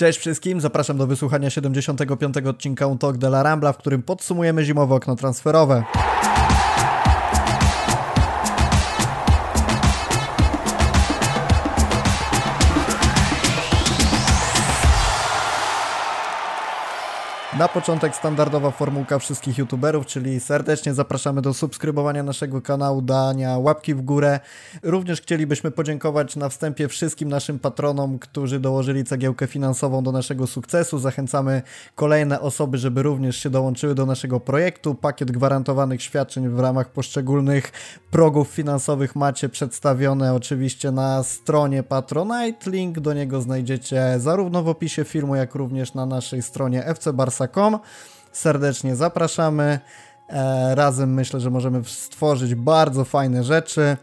Cześć wszystkim, zapraszam do wysłuchania 75. odcinka Un Talk de la Rambla, w którym podsumujemy zimowe okno transferowe. Na początek standardowa formułka wszystkich youtuberów, czyli serdecznie zapraszamy do subskrybowania naszego kanału, dania łapki w górę. Również chcielibyśmy podziękować na wstępie wszystkim naszym patronom, którzy dołożyli cegiełkę finansową do naszego sukcesu. Zachęcamy kolejne osoby, żeby również się dołączyły do naszego projektu. Pakiet gwarantowanych świadczeń w ramach poszczególnych progów finansowych macie przedstawione oczywiście na stronie Patronite. Link do niego znajdziecie zarówno w opisie filmu, jak również na naszej stronie FC Barsa Serdecznie zapraszamy. E, razem myślę, że możemy stworzyć bardzo fajne rzeczy.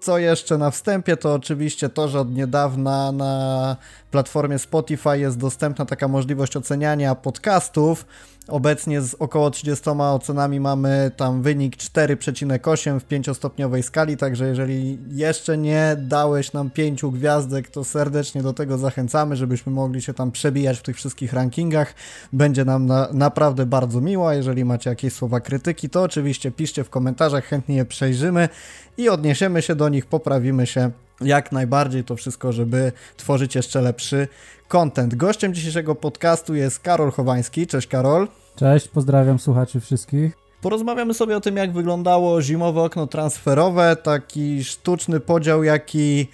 Co jeszcze na wstępie, to oczywiście to, że od niedawna na platformie Spotify jest dostępna taka możliwość oceniania podcastów. Obecnie z około 30 ocenami mamy tam wynik 4,8 w 5-stopniowej skali, także jeżeli jeszcze nie dałeś nam 5 gwiazdek, to serdecznie do tego zachęcamy, żebyśmy mogli się tam przebijać w tych wszystkich rankingach. Będzie nam na, naprawdę bardzo miło. Jeżeli macie jakieś słowa krytyki, to oczywiście piszcie w komentarzach, chętnie je przejrzymy i odniesiemy się do nich, poprawimy się jak najbardziej to wszystko, żeby tworzyć jeszcze lepszy content. Gościem dzisiejszego podcastu jest Karol Chowański. Cześć Karol. Cześć, pozdrawiam słuchaczy wszystkich. Porozmawiamy sobie o tym, jak wyglądało zimowe okno transferowe, taki sztuczny podział, jaki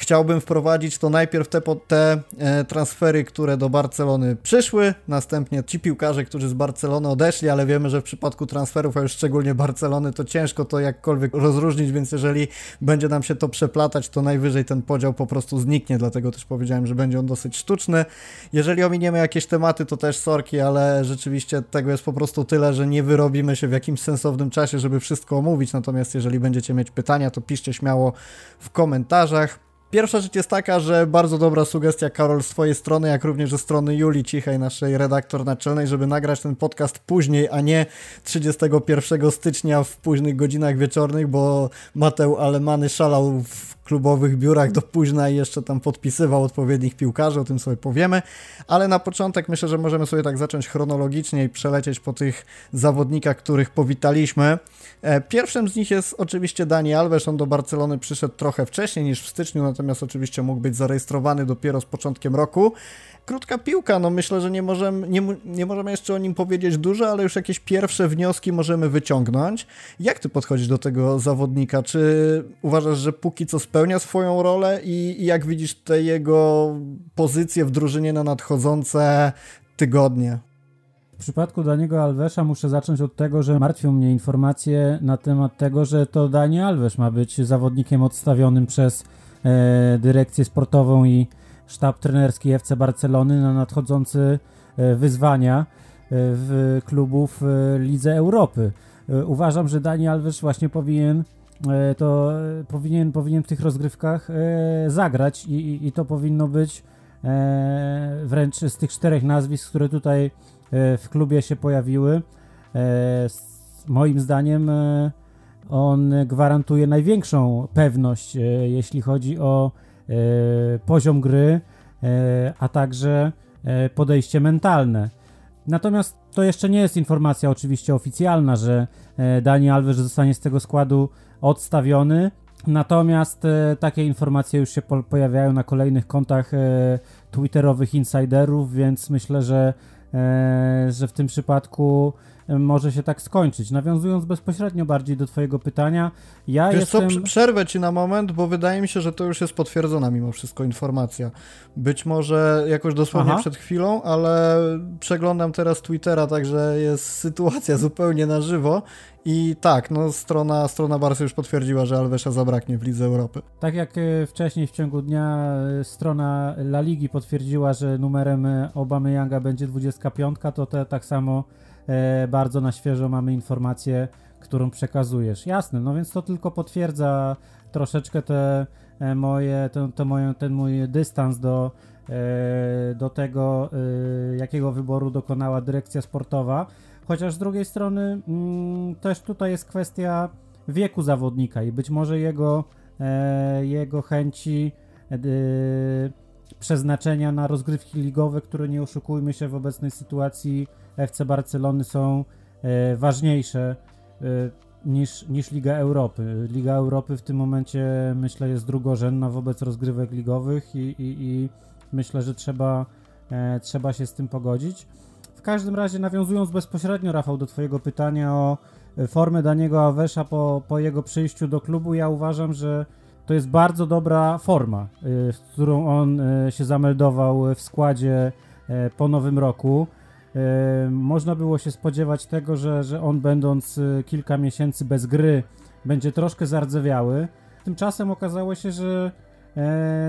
chciałbym wprowadzić, to najpierw te, te e, transfery, które do Barcelony przyszły, następnie ci piłkarze, którzy z Barcelony odeszli, ale wiemy, że w przypadku transferów, a już szczególnie Barcelony, to ciężko to jakkolwiek rozróżnić, więc jeżeli będzie nam się to przeplatać, to najwyżej ten podział po prostu zniknie, dlatego też powiedziałem, że będzie on dosyć sztuczny. Jeżeli ominiemy jakieś tematy, to też sorki, ale rzeczywiście tego jest po prostu tyle, że nie wyrobimy się w jakimś sensownym czasie, żeby wszystko omówić, natomiast jeżeli będziecie mieć pytania, to piszcie śmiało w komentarzach. Pierwsza rzecz jest taka, że bardzo dobra sugestia, Karol, z Twojej strony, jak również ze strony Julii Cichej, naszej redaktor naczelnej, żeby nagrać ten podcast później, a nie 31 stycznia w późnych godzinach wieczornych, bo Mateu Alemany szalał w klubowych biurach do późna i jeszcze tam podpisywał odpowiednich piłkarzy, o tym sobie powiemy, ale na początek myślę, że możemy sobie tak zacząć chronologicznie i przelecieć po tych zawodnikach, których powitaliśmy. E, pierwszym z nich jest oczywiście Dani Alves, on do Barcelony przyszedł trochę wcześniej niż w styczniu, natomiast oczywiście mógł być zarejestrowany dopiero z początkiem roku krótka piłka, no myślę, że nie możemy, nie, nie możemy jeszcze o nim powiedzieć dużo, ale już jakieś pierwsze wnioski możemy wyciągnąć. Jak ty podchodzisz do tego zawodnika? Czy uważasz, że póki co spełnia swoją rolę i, i jak widzisz te jego pozycje w drużynie na nadchodzące tygodnie? W przypadku Daniego Alvesa muszę zacząć od tego, że martwią mnie informacje na temat tego, że to Dani Alves ma być zawodnikiem odstawionym przez e, dyrekcję sportową i sztab trenerski FC Barcelony na nadchodzące e, wyzwania e, w klubów w Lidze Europy. E, uważam, że Dani Alves właśnie powinien to powinien, powinien w tych rozgrywkach zagrać i, i to powinno być wręcz z tych czterech nazwisk, które tutaj w klubie się pojawiły. Moim zdaniem on gwarantuje największą pewność, jeśli chodzi o E, poziom gry, e, a także e, podejście mentalne. Natomiast to jeszcze nie jest informacja oczywiście oficjalna, że Dani Alves zostanie z tego składu odstawiony. Natomiast takie informacje już się po pojawiają na kolejnych kontach twitterowych insiderów, więc myślę, że, że w tym przypadku może się tak skończyć. Nawiązując bezpośrednio bardziej do Twojego pytania, ja Wiesz jestem... co, przerwę Ci na moment, bo wydaje mi się, że to już jest potwierdzona mimo wszystko informacja. Być może jakoś dosłownie Aha. przed chwilą, ale przeglądam teraz Twittera, także jest sytuacja zupełnie na żywo i tak, no strona, strona Barca już potwierdziła, że Alvesa zabraknie w Lidze Europy. Tak jak e, wcześniej w ciągu dnia e, strona La Ligi potwierdziła, że numerem e, Yanga będzie 25, to te, tak samo bardzo na świeżo mamy informację, którą przekazujesz. Jasne, no więc to tylko potwierdza troszeczkę te e, moje, to, to moje, ten mój dystans do, e, do tego, jakiego wyboru dokonała dyrekcja sportowa. Chociaż z drugiej strony mm, też tutaj jest kwestia wieku zawodnika i być może jego, jego chęci przeznaczenia na rozgrywki ligowe, które nie oszukujmy się w obecnej sytuacji FC Barcelony są e, ważniejsze e, niż, niż Liga Europy. Liga Europy w tym momencie myślę jest drugorzędna wobec rozgrywek ligowych i, i, i myślę, że trzeba, e, trzeba się z tym pogodzić. W każdym razie nawiązując bezpośrednio Rafał do twojego pytania o formę Daniego Awesza po, po jego przyjściu do klubu, ja uważam, że to jest bardzo dobra forma, w którą on się zameldował w składzie po nowym roku. Można było się spodziewać tego, że, że on będąc kilka miesięcy bez gry będzie troszkę zardzewiały. Tymczasem okazało się, że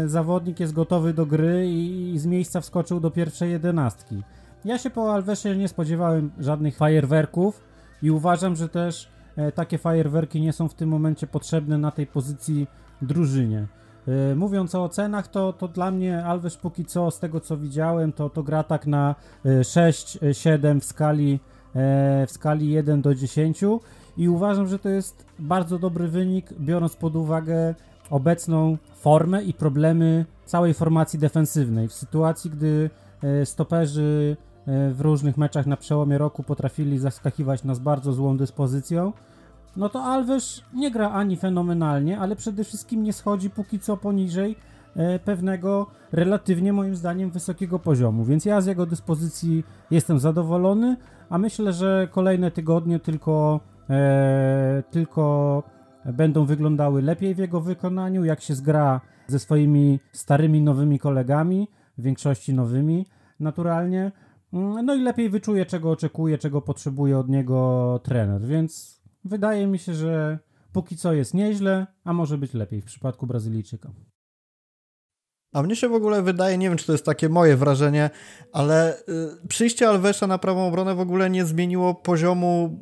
zawodnik jest gotowy do gry i, z miejsca wskoczył do pierwszej jedenastki. Ja się po Alvesie nie spodziewałem żadnych fajerwerków i uważam, że też takie fajerwerki nie są w tym momencie potrzebne na tej pozycji drużynie. E, mówiąc o ocenach, to, to dla mnie Alves póki co, z tego co widziałem, to, to gra tak na 6-7 e, w skali, e, w skali 1 do 10 i uważam, że to jest bardzo dobry wynik, biorąc pod uwagę obecną formę i problemy całej formacji defensywnej. W sytuacji, gdy stoperzy w różnych meczach na przełomie roku potrafili zaskakiwać nas bardzo złą dyspozycją, no to Alves nie gra ani fenomenalnie, ale przede wszystkim nie schodzi póki co poniżej e, pewnego relatywnie moim zdaniem wysokiego poziomu, więc ja z jego dyspozycji jestem zadowolony, a myślę, że kolejne tygodnie tylko, e, tylko będą wyglądały lepiej w jego wykonaniu, jak się zgra ze swoimi starymi, nowymi kolegami, w większości nowymi naturalnie, mm, no i lepiej wyczuje, czego oczekuje, czego potrzebuje od niego trener, więc Wydaje mi się, że póki co jest nieźle, a może być lepiej w przypadku Brazylijczyka. A mnie się w ogóle wydaje, nie wiem czy to jest takie moje wrażenie, ale y, przyjście Alvesa na prawą obronę w ogóle nie zmieniło poziomu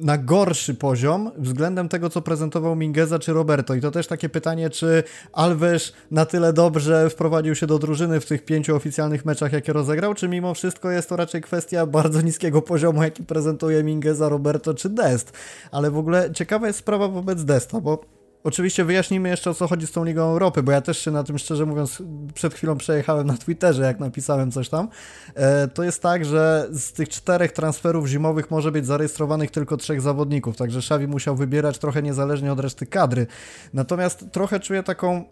na gorszy poziom względem tego, co prezentował Mingeza czy Roberto. I to też takie pytanie, czy Alves na tyle dobrze wprowadził się do drużyny w tych pięciu oficjalnych meczach, jakie rozegrał, czy mimo wszystko jest to raczej kwestia bardzo niskiego poziomu, jaki prezentuje Mingeza, Roberto czy Dest. Ale w ogóle ciekawa jest sprawa wobec Desta, bo Oczywiście wyjaśnijmy jeszcze o co chodzi z tą Ligą Europy, bo ja też się na tym szczerze mówiąc przed chwilą przejechałem na Twitterze, jak napisałem coś tam. E, to jest tak, że z tych czterech transferów zimowych może być zarejestrowanych tylko trzech zawodników, także Xavi musiał wybierać trochę niezależnie od reszty kadry. Natomiast trochę czuję taką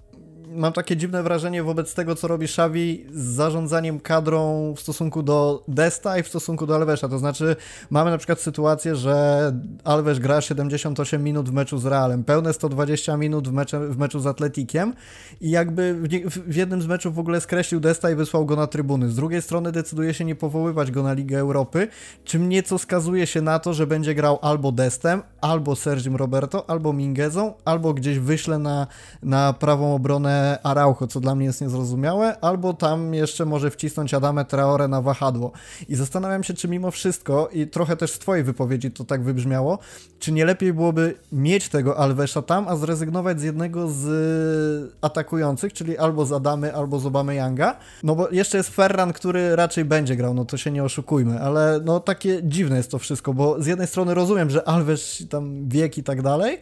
mam takie dziwne wrażenie wobec tego, co robi Xavi z zarządzaniem kadrą w stosunku do Desta i w stosunku do Alvesa. To znaczy, mamy na przykład sytuację, że Alves gra 78 minut w meczu z Realem, pełne 120 minut w, mecze, w meczu z Atletikiem i jakby w, w jednym z meczów w ogóle skreślił Desta i wysłał go na trybuny. Z drugiej strony decyduje się nie powoływać go na Ligę Europy, czym nieco skazuje się na to, że będzie grał albo Destem, albo Sergim Roberto, albo Mingezą, albo gdzieś wyśle na, na prawą obronę Araujo, co dla mnie jest niezrozumiałe, albo tam jeszcze może wcisnąć Adamę Traore na wahadło. I zastanawiam się, czy mimo wszystko, i trochę też w twojej wypowiedzi to tak wybrzmiało, czy nie lepiej byłoby mieć tego Alvesa tam, a zrezygnować z jednego z atakujących, czyli albo z Adamy, albo z Obamy Younga, no bo jeszcze jest Ferran, który raczej będzie grał, no to się nie oszukujmy, ale no takie dziwne jest to wszystko, bo z jednej strony rozumiem, że Alves tam wiek i tak dalej,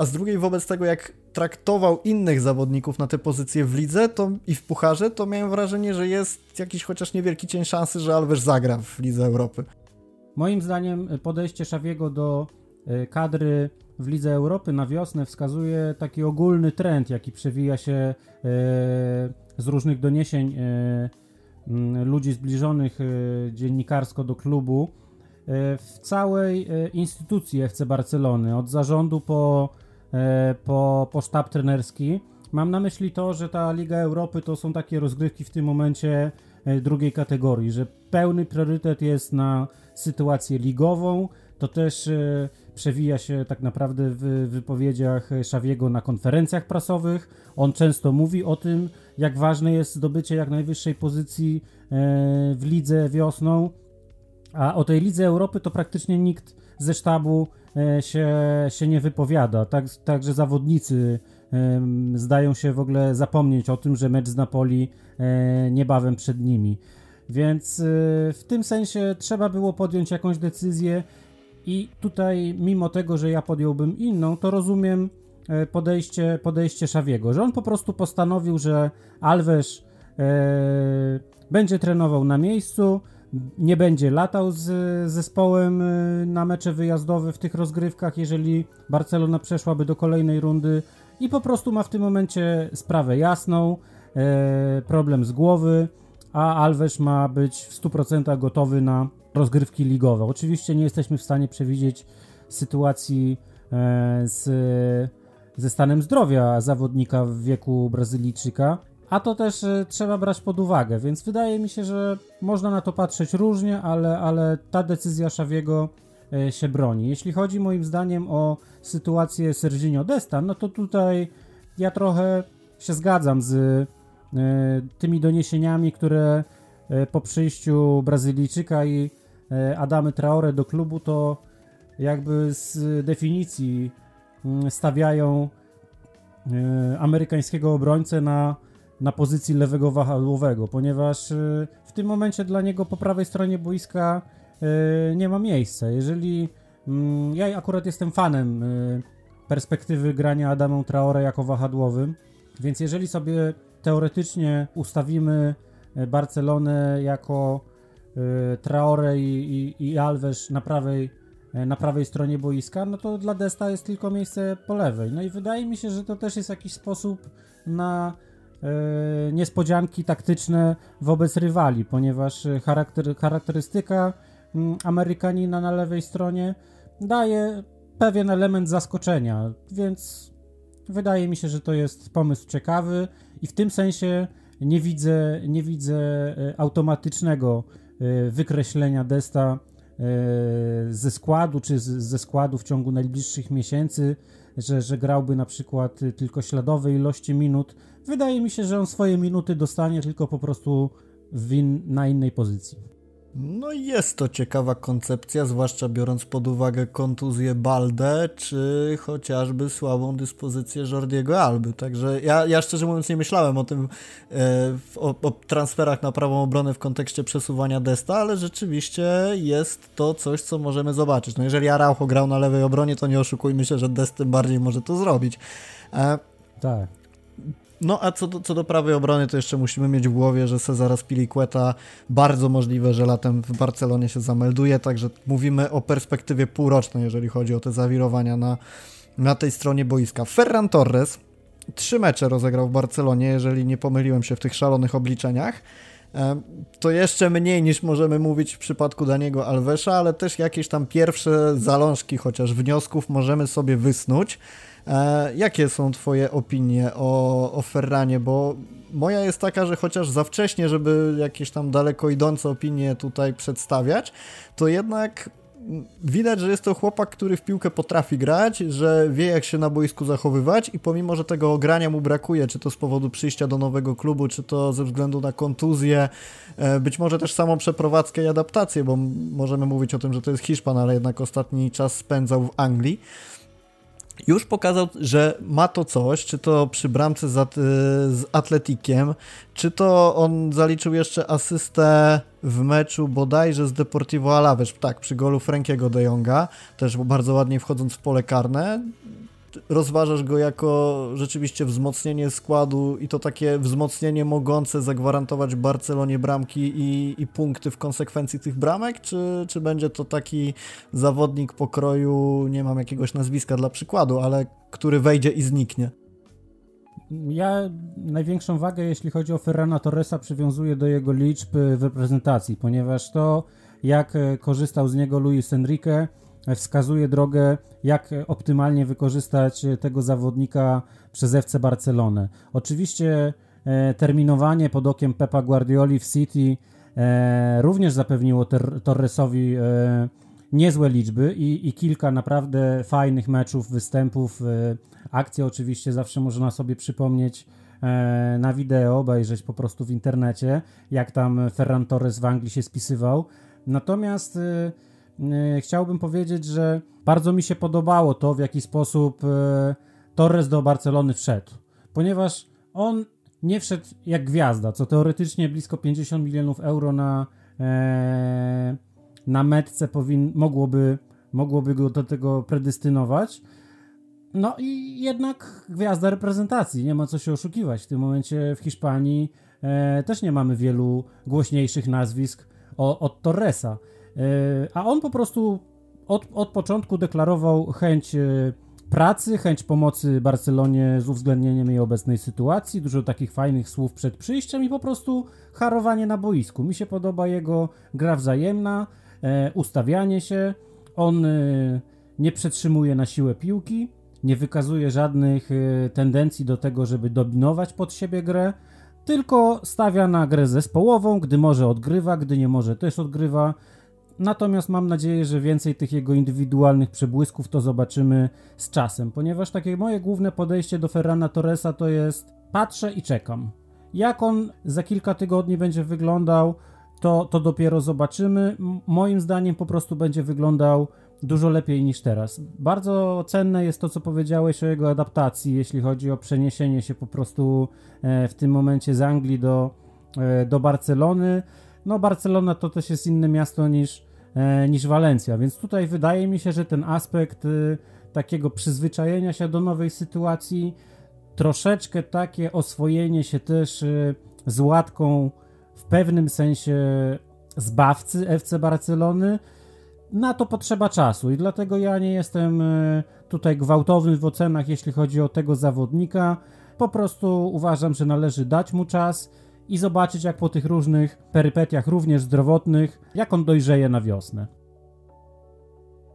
a z drugiej wobec tego, jak traktował innych zawodników na te pozycje w lidze to, i w pucharze, to miałem wrażenie, że jest jakiś chociaż niewielki cień szansy, że Alves zagra w Lidze Europy. Moim zdaniem podejście Szawiego do e, kadry w Lidze Europy na wiosnę wskazuje taki ogólny trend, jaki przewija się e, z różnych doniesień e, ludzi zbliżonych dziennikarsko do klubu w całej instytucji FC Barcelony, od zarządu po E, po, po sztab trenerski. Mam na myśli to, że ta Liga Europy to są takie rozgrywki w tym momencie e, drugiej kategorii, że pełny priorytet jest na sytuację ligową. To też e, przewija się tak naprawdę w wypowiedziach Szawiego na konferencjach prasowych. On często mówi o tym, jak ważne jest zdobycie jak najwyższej pozycji w lidze wiosną. A o tej Lidze Europy to praktycznie nikt ze sztabu E, się, się nie wypowiada. Tak, także zawodnicy zdają się w ogóle zapomnieć o tym, że mecz z Napoli e, niebawem przed nimi. Więc e, w tym sensie trzeba było podjąć jakąś decyzję i tutaj mimo tego, że ja podjąłbym inną, to rozumiem podejście, podejście Szawiego, że on po prostu postanowił, że Alves będzie trenował na miejscu, nie będzie latał z zespołem na mecze wyjazdowe w tych rozgrywkach, jeżeli Barcelona przeszłaby do kolejnej rundy i po prostu ma w tym momencie sprawę jasną, problem z głowy, a Alves ma być w 100% gotowy na rozgrywki ligowe. Oczywiście nie jesteśmy w stanie przewidzieć sytuacji e, z, ze stanem zdrowia zawodnika w wieku Brazylijczyka, a to też e, trzeba brać pod uwagę, więc wydaje mi się, że można na to patrzeć różnie, ale, ale ta decyzja Szawiego e, się broni. Jeśli chodzi moim zdaniem o sytuację Serginio Desta, no to tutaj ja trochę się zgadzam z tymi doniesieniami, które po przyjściu Brazylijczyka i Adamy Traore do klubu, to jakby z definicji mm, stawiają amerykańskiego obrońcę na, na pozycji lewego wahadłowego, ponieważ e, w tym momencie dla niego po prawej stronie boiska e, nie ma miejsca. Jeżeli mm, ja akurat jestem fanem perspektywy grania Adamą Traore jako wahadłowym, więc jeżeli sobie teoretycznie ustawimy Barcelonę jako Traore i, i, i Alves na prawej na prawej stronie boiska, no to dla Desta jest tylko miejsce po lewej. No i wydaje mi się, że to też jest jakiś sposób na niespodzianki taktyczne wobec rywali, ponieważ charakter, charakterystyka mm, Amerykanina na lewej stronie daje pewien element zaskoczenia, więc wydaje mi się, że to jest pomysł ciekawy i w tym sensie nie widzę, nie widzę e, automatycznego e, wykreślenia Desta E, ze składu, czy ze składu w ciągu najbliższych miesięcy, że, że grałby na przykład tylko śladowe ilości minut. Wydaje mi się, że on swoje minuty dostanie tylko po prostu in, na innej pozycji. No jest to ciekawa koncepcja, zwłaszcza biorąc pod uwagę kontuzję Balde, czy chociażby słabą dyspozycję Jordiego Alby. Także ja, ja szczerze mówiąc nie myślałem o tym, e, o, o, transferach na prawą obronę w kontekście przesuwania Desta, ale rzeczywiście jest to coś, co możemy zobaczyć. No jeżeli Araujo grał na lewej obronie, to nie oszukujmy się, że Dest tym bardziej może to zrobić. E, tak. No a co do, co do prawej obrony, to jeszcze musimy mieć w głowie, że Cezara Spiliqueta bardzo możliwe, że latem w Barcelonie się zamelduje, także mówimy o perspektywie półrocznej, jeżeli chodzi o te zawirowania na, na tej stronie boiska. Ferran Torres trzy mecze rozegrał w Barcelonie, jeżeli nie pomyliłem się w tych szalonych obliczeniach. To jeszcze mniej niż możemy mówić w przypadku Daniego Alvesa, ale też jakieś tam pierwsze zalążki, chociaż wniosków możemy sobie wysnuć. E, jakie są Twoje opinie o, o Ferranie? Bo moja jest taka, że chociaż za wcześnie, żeby jakieś tam daleko idące opinie tutaj przedstawiać, to jednak widać, że jest to chłopak, który w piłkę potrafi grać, że wie jak się na boisku zachowywać i pomimo, że tego grania mu brakuje, czy to z powodu przyjścia do nowego klubu, czy to ze względu na kontuzję, e, być może też samą przeprowadzkę i adaptację, bo możemy mówić o tym, że to jest Hiszpan, ale jednak ostatni czas spędzał w Anglii już pokazał, że ma to coś, czy to przy bramce z, z Atletikiem, czy to on zaliczył jeszcze asystę w meczu bodajże z Deportivo Alaves, tak, przy golu Frankiego de Jonga, też bardzo ładnie wchodząc w pole karne rozważasz go jako rzeczywiście wzmocnienie składu i to takie wzmocnienie mogące zagwarantować Barcelonie bramki i, i punkty w konsekwencji tych bramek, czy, czy będzie to taki zawodnik pokroju, nie mam jakiegoś nazwiska dla przykładu, ale który wejdzie i zniknie? Ja największą wagę, jeśli chodzi o Ferrana Torresa, przywiązuję do jego liczb w reprezentacji, ponieważ to, jak korzystał z niego Luis Enrique, wskazuje drogę, jak optymalnie wykorzystać tego zawodnika przez FC Barcelonę. Oczywiście e, terminowanie pod okiem Pepa Guardioli w City e, również zapewniło Torresowi e, niezłe liczby i, i, kilka naprawdę fajnych meczów, występów. Akcje oczywiście zawsze można sobie przypomnieć na wideo, obejrzeć po prostu w internecie, jak tam Ferran Torres w Anglii się spisywał. Natomiast E, chciałbym powiedzieć, że bardzo mi się podobało to, w jaki sposób e, Torres do Barcelony wszedł, ponieważ on nie wszedł jak gwiazda, co teoretycznie blisko 50 milionów euro na, e, na metce powin, mogłoby, mogłoby go do tego predestynować. No i jednak gwiazda reprezentacji, nie ma co się oszukiwać. W tym momencie w Hiszpanii e, też nie mamy wielu głośniejszych nazwisk od Torresa. E, a on po prostu od, od początku deklarował chęć e, pracy, chęć pomocy Barcelonie z uwzględnieniem jej obecnej sytuacji, dużo takich fajnych słów przed przyjściem i po prostu harowanie na boisku. Mi się podoba jego gra wzajemna, e, ustawianie się. On nie przetrzymuje na siłę piłki, nie wykazuje żadnych tendencji do tego, żeby dominować pod siebie grę, tylko stawia na grę zespołową, gdy może odgrywa, gdy nie może też odgrywa. Natomiast mam nadzieję, że więcej tych jego indywidualnych przebłysków to zobaczymy z czasem, ponieważ takie moje główne podejście do Ferrana Torresa to jest patrzę i czekam. Jak on za kilka tygodni będzie wyglądał, to, to dopiero zobaczymy. moim zdaniem po prostu będzie wyglądał dużo lepiej niż teraz. Bardzo cenne jest to, co powiedziałeś o jego adaptacji, jeśli chodzi o przeniesienie się po prostu e, w tym momencie z Anglii do, e, do Barcelony. No, Barcelona to też jest inne miasto niż, niż Walencja, więc tutaj wydaje mi się, że ten aspekt takiego przyzwyczajenia się do nowej sytuacji, troszeczkę takie oswojenie się też z łatką w pewnym sensie zbawcy FC Barcelony, na to potrzeba czasu i dlatego ja nie jestem e, tutaj gwałtowny w ocenach, jeśli chodzi o tego zawodnika. Po prostu uważam, że należy dać mu czas i zobaczyć, jak po tych różnych perypetiach, również zdrowotnych, jak on dojrzeje na wiosnę.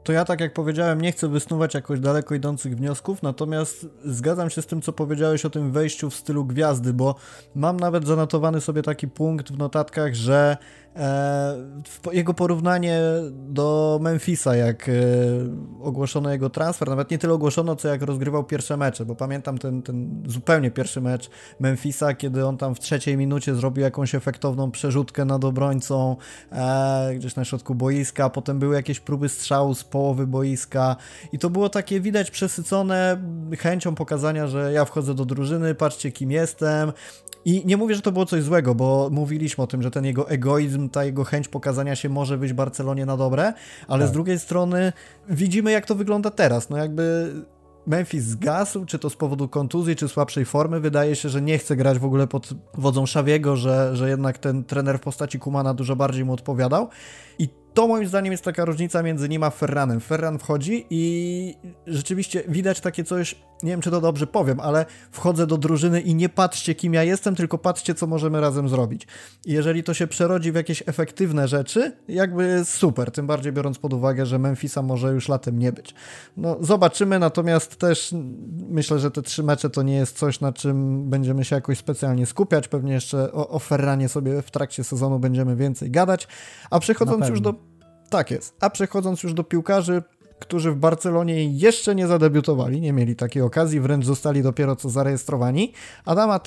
To ja, tak jak powiedziałem, nie chcę wysnuwać jakoś daleko idących wniosków, natomiast zgadzam się z tym, co powiedziałeś o tym wejściu w stylu gwiazdy, bo mam nawet zanotowany sobie taki punkt w notatkach, że jego porównanie do Memphisa, jak e, ogłoszono jego transfer, nawet nie tyle ogłoszono, co jak rozgrywał pierwsze mecze, bo pamiętam ten, ten zupełnie pierwszy mecz Memphisa, kiedy on tam w trzeciej minucie zrobił jakąś efektowną przerzutkę nad obrońcą e, gdzieś na środku boiska, potem były jakieś próby strzału z połowy boiska i to było takie widać przesycone chęcią pokazania, że ja wchodzę do drużyny, patrzcie kim jestem, i nie mówię, że to było coś złego, bo mówiliśmy o tym, że ten jego egoizm, ta jego chęć pokazania się może być Barcelonie na dobre, ale tak. z drugiej strony widzimy, jak to wygląda teraz. No jakby Memphis zgasł, czy to z powodu kontuzji, czy słabszej formy. Wydaje się, że nie chce grać w ogóle pod wodzą Szawiego, że, że jednak ten trener w postaci Kumana dużo bardziej mu odpowiadał. I to moim zdaniem jest taka różnica między nim a Ferranem. Ferran wchodzi i rzeczywiście widać takie coś, nie wiem czy to dobrze powiem, ale wchodzę do drużyny i nie patrzcie kim ja jestem, tylko patrzcie co możemy razem zrobić. I jeżeli to się przerodzi w jakieś efektywne rzeczy, jakby super, tym bardziej biorąc pod uwagę, że Memphisa może już latem nie być. No zobaczymy, natomiast też myślę, że te trzy mecze to nie jest coś, na czym będziemy się jakoś specjalnie skupiać. Pewnie jeszcze o, o Ferranie sobie w trakcie sezonu będziemy więcej gadać. A przechodząc już do tak jest. A przechodząc już do piłkarzy, którzy w Barcelonie jeszcze nie zadebiutowali, nie mieli takiej okazji, wręcz zostali dopiero co zarejestrowani. Adama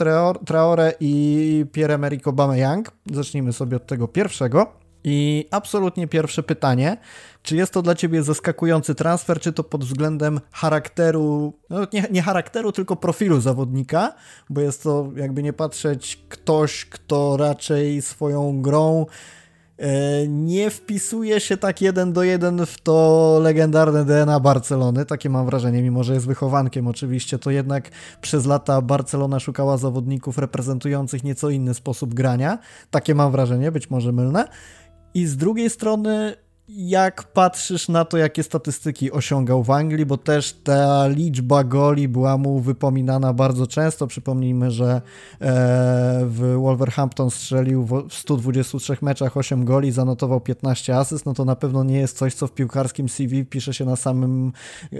Traore i Pierre-Emerick Aubameyang. Zacznijmy sobie od tego pierwszego. I absolutnie pierwsze pytanie, czy jest to dla Ciebie zaskakujący transfer, czy to pod względem charakteru, no nie, nie charakteru, tylko profilu zawodnika, bo jest to jakby nie patrzeć ktoś, kto raczej swoją grą nie wpisuje się tak jeden do jeden w to legendarne DNA Barcelony, takie mam wrażenie, mimo że jest wychowankiem oczywiście, to jednak przez lata Barcelona szukała zawodników reprezentujących nieco inny sposób grania, takie mam wrażenie, być może mylne. I z drugiej strony jak patrzysz na to, jakie statystyki osiągał w Anglii, bo też ta liczba goli była mu wypominana bardzo często. Przypomnijmy, że e, w Wolverhampton strzelił w 123 meczach 8 goli, zanotował 15 asyst, no to na pewno nie jest coś, co w piłkarskim CV pisze się na, samym,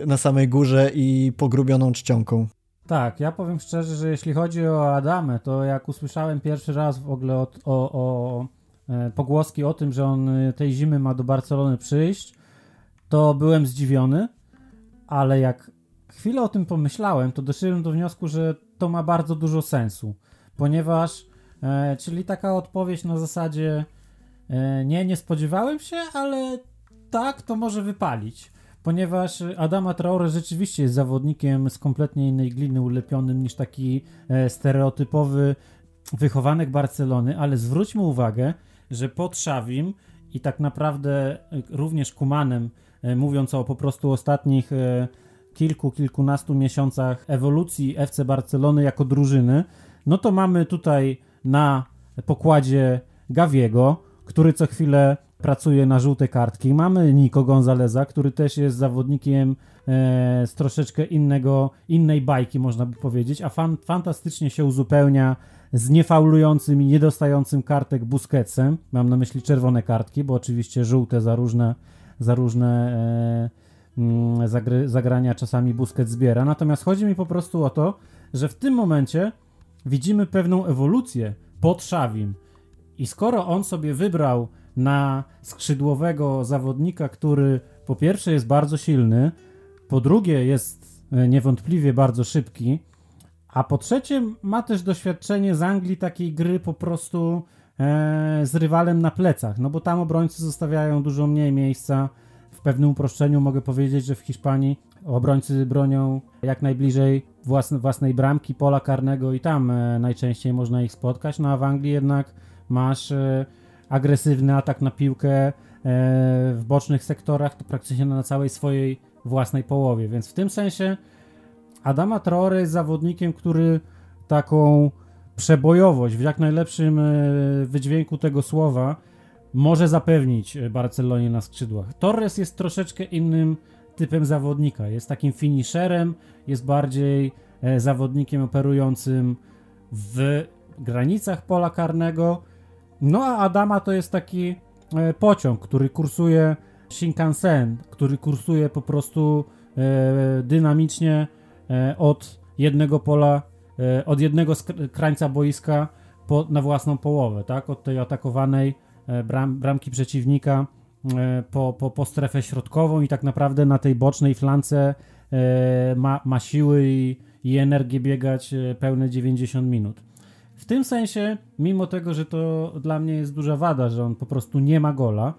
na samej górze i pogrubioną czcionką. Tak, ja powiem szczerze, że jeśli chodzi o Adamę, to jak usłyszałem pierwszy raz w ogóle o, o pogłoski o tym, że on e, tej zimy ma do Barcelony przyjść, to byłem zdziwiony, ale jak chwilę o tym pomyślałem, to doszedłem do wniosku, że to ma bardzo dużo sensu, ponieważ, e, czyli taka odpowiedź na zasadzie e, nie, nie spodziewałem się, ale tak, to może wypalić. Ponieważ Adama Traore rzeczywiście jest zawodnikiem z kompletnie innej gliny ulepionym niż taki e, stereotypowy wychowanek Barcelony, ale zwróćmy uwagę, że pod Szawim i tak naprawdę e, również Kumanem, e, mówiąc o po prostu ostatnich e, kilku, kilkunastu miesiącach ewolucji FC Barcelony jako drużyny, no to mamy tutaj na pokładzie Gawiego, który co chwilę pracuje na żółte kartki. Mamy Nico Gonzaleza, który też jest zawodnikiem e, z troszeczkę innego, innej bajki, można by powiedzieć, a fan, fantastycznie się uzupełnia z niefaulującym i niedostającym kartek Busquetsem. Mam na myśli czerwone kartki, bo oczywiście żółte za różne, za różne e, mm, zagry, zagrania czasami Busquets zbiera. Natomiast chodzi mi po prostu o to, że w tym momencie widzimy pewną ewolucję pod Szawim. I skoro on sobie wybrał na skrzydłowego zawodnika, który po pierwsze jest bardzo silny, po drugie jest e, niewątpliwie bardzo szybki, a po trzecie ma też doświadczenie z Anglii takiej gry po prostu e, z rywalem na plecach, no bo tam obrońcy zostawiają dużo mniej miejsca. W pewnym uproszczeniu mogę powiedzieć, że w Hiszpanii obrońcy bronią jak najbliżej własne, własnej bramki, pola karnego i tam e, najczęściej można ich spotkać, no a w Anglii jednak masz e, agresywny atak na piłkę e, w bocznych sektorach, to praktycznie na całej swojej własnej połowie, więc w tym sensie Adama Traore jest zawodnikiem, który taką przebojowość w jak najlepszym e, wydźwięku tego słowa może zapewnić Barcelonie na skrzydłach. Torres jest troszeczkę innym typem zawodnika. Jest takim finisherem, jest bardziej e, zawodnikiem operującym w granicach pola karnego. No a Adama to jest taki e, pociąg, który kursuje Shinkansen, który kursuje po prostu dynamicznie E, od jednego pola, e, od jednego krańca boiska po, na własną połowę, tak? Od tej atakowanej e, bram, bramki przeciwnika po, po, po strefę środkową i tak naprawdę na tej bocznej flance ma, ma siły i, i energię biegać pełne 90 minut. W tym sensie, mimo tego, że to dla mnie jest duża wada, że on po prostu nie ma gola,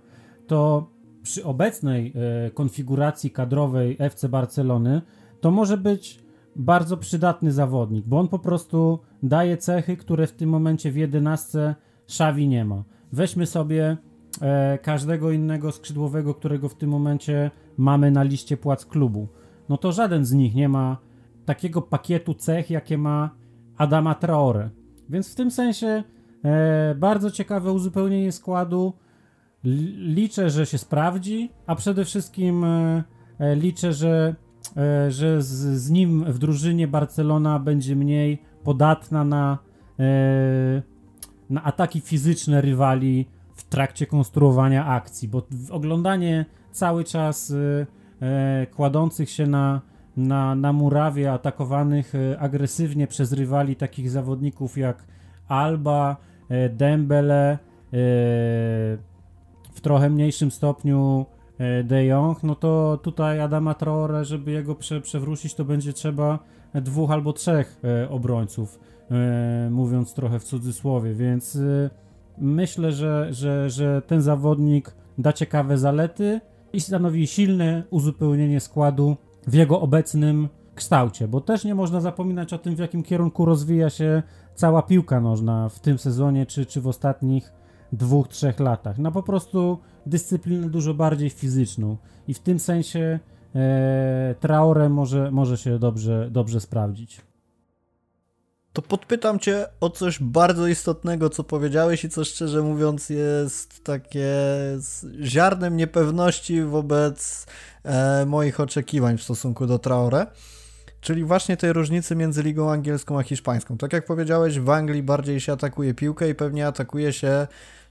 to przy obecnej konfiguracji kadrowej FC Barcelony to może być bardzo przydatny zawodnik, bo on po prostu daje cechy, które w tym momencie w jedenastce Szawi nie ma. Weźmy sobie e, każdego innego skrzydłowego, którego w tym momencie mamy na liście płac klubu. No to żaden z nich nie ma takiego pakietu cech, jakie ma Adama Traore. Więc w tym sensie e, bardzo ciekawe uzupełnienie składu. Liczę, że się sprawdzi, a przede wszystkim e, e liczę, że E, że z, z, nim w drużynie Barcelona będzie mniej podatna na, e, na ataki fizyczne rywali w trakcie konstruowania akcji, bo oglądanie cały czas e, kładących się na, na, na murawie, atakowanych agresywnie przez rywali takich zawodników jak Alba, Dembele, w trochę mniejszym stopniu E, De Jong, no to tutaj Adama Traore, żeby jego prze, przewrócić, to będzie trzeba dwóch albo trzech e, obrońców, e, mówiąc trochę w cudzysłowie, więc myślę, że, że, że ten zawodnik da ciekawe zalety i stanowi silne uzupełnienie składu w jego obecnym kształcie, bo też nie można zapominać o tym, w jakim kierunku rozwija się cała piłka nożna w tym sezonie czy, czy w ostatnich dwóch, trzech latach. No po prostu dyscyplinę dużo bardziej fizyczną i w tym sensie e, Traore może, może się dobrze, dobrze sprawdzić. To podpytam cię o coś bardzo istotnego, co powiedziałeś i co szczerze mówiąc jest takie ziarnem niepewności wobec moich oczekiwań w stosunku do Traore. Czyli właśnie tej różnicy między ligą angielską a hiszpańską. Tak jak powiedziałeś, w Anglii bardziej się atakuje piłkę i pewnie atakuje się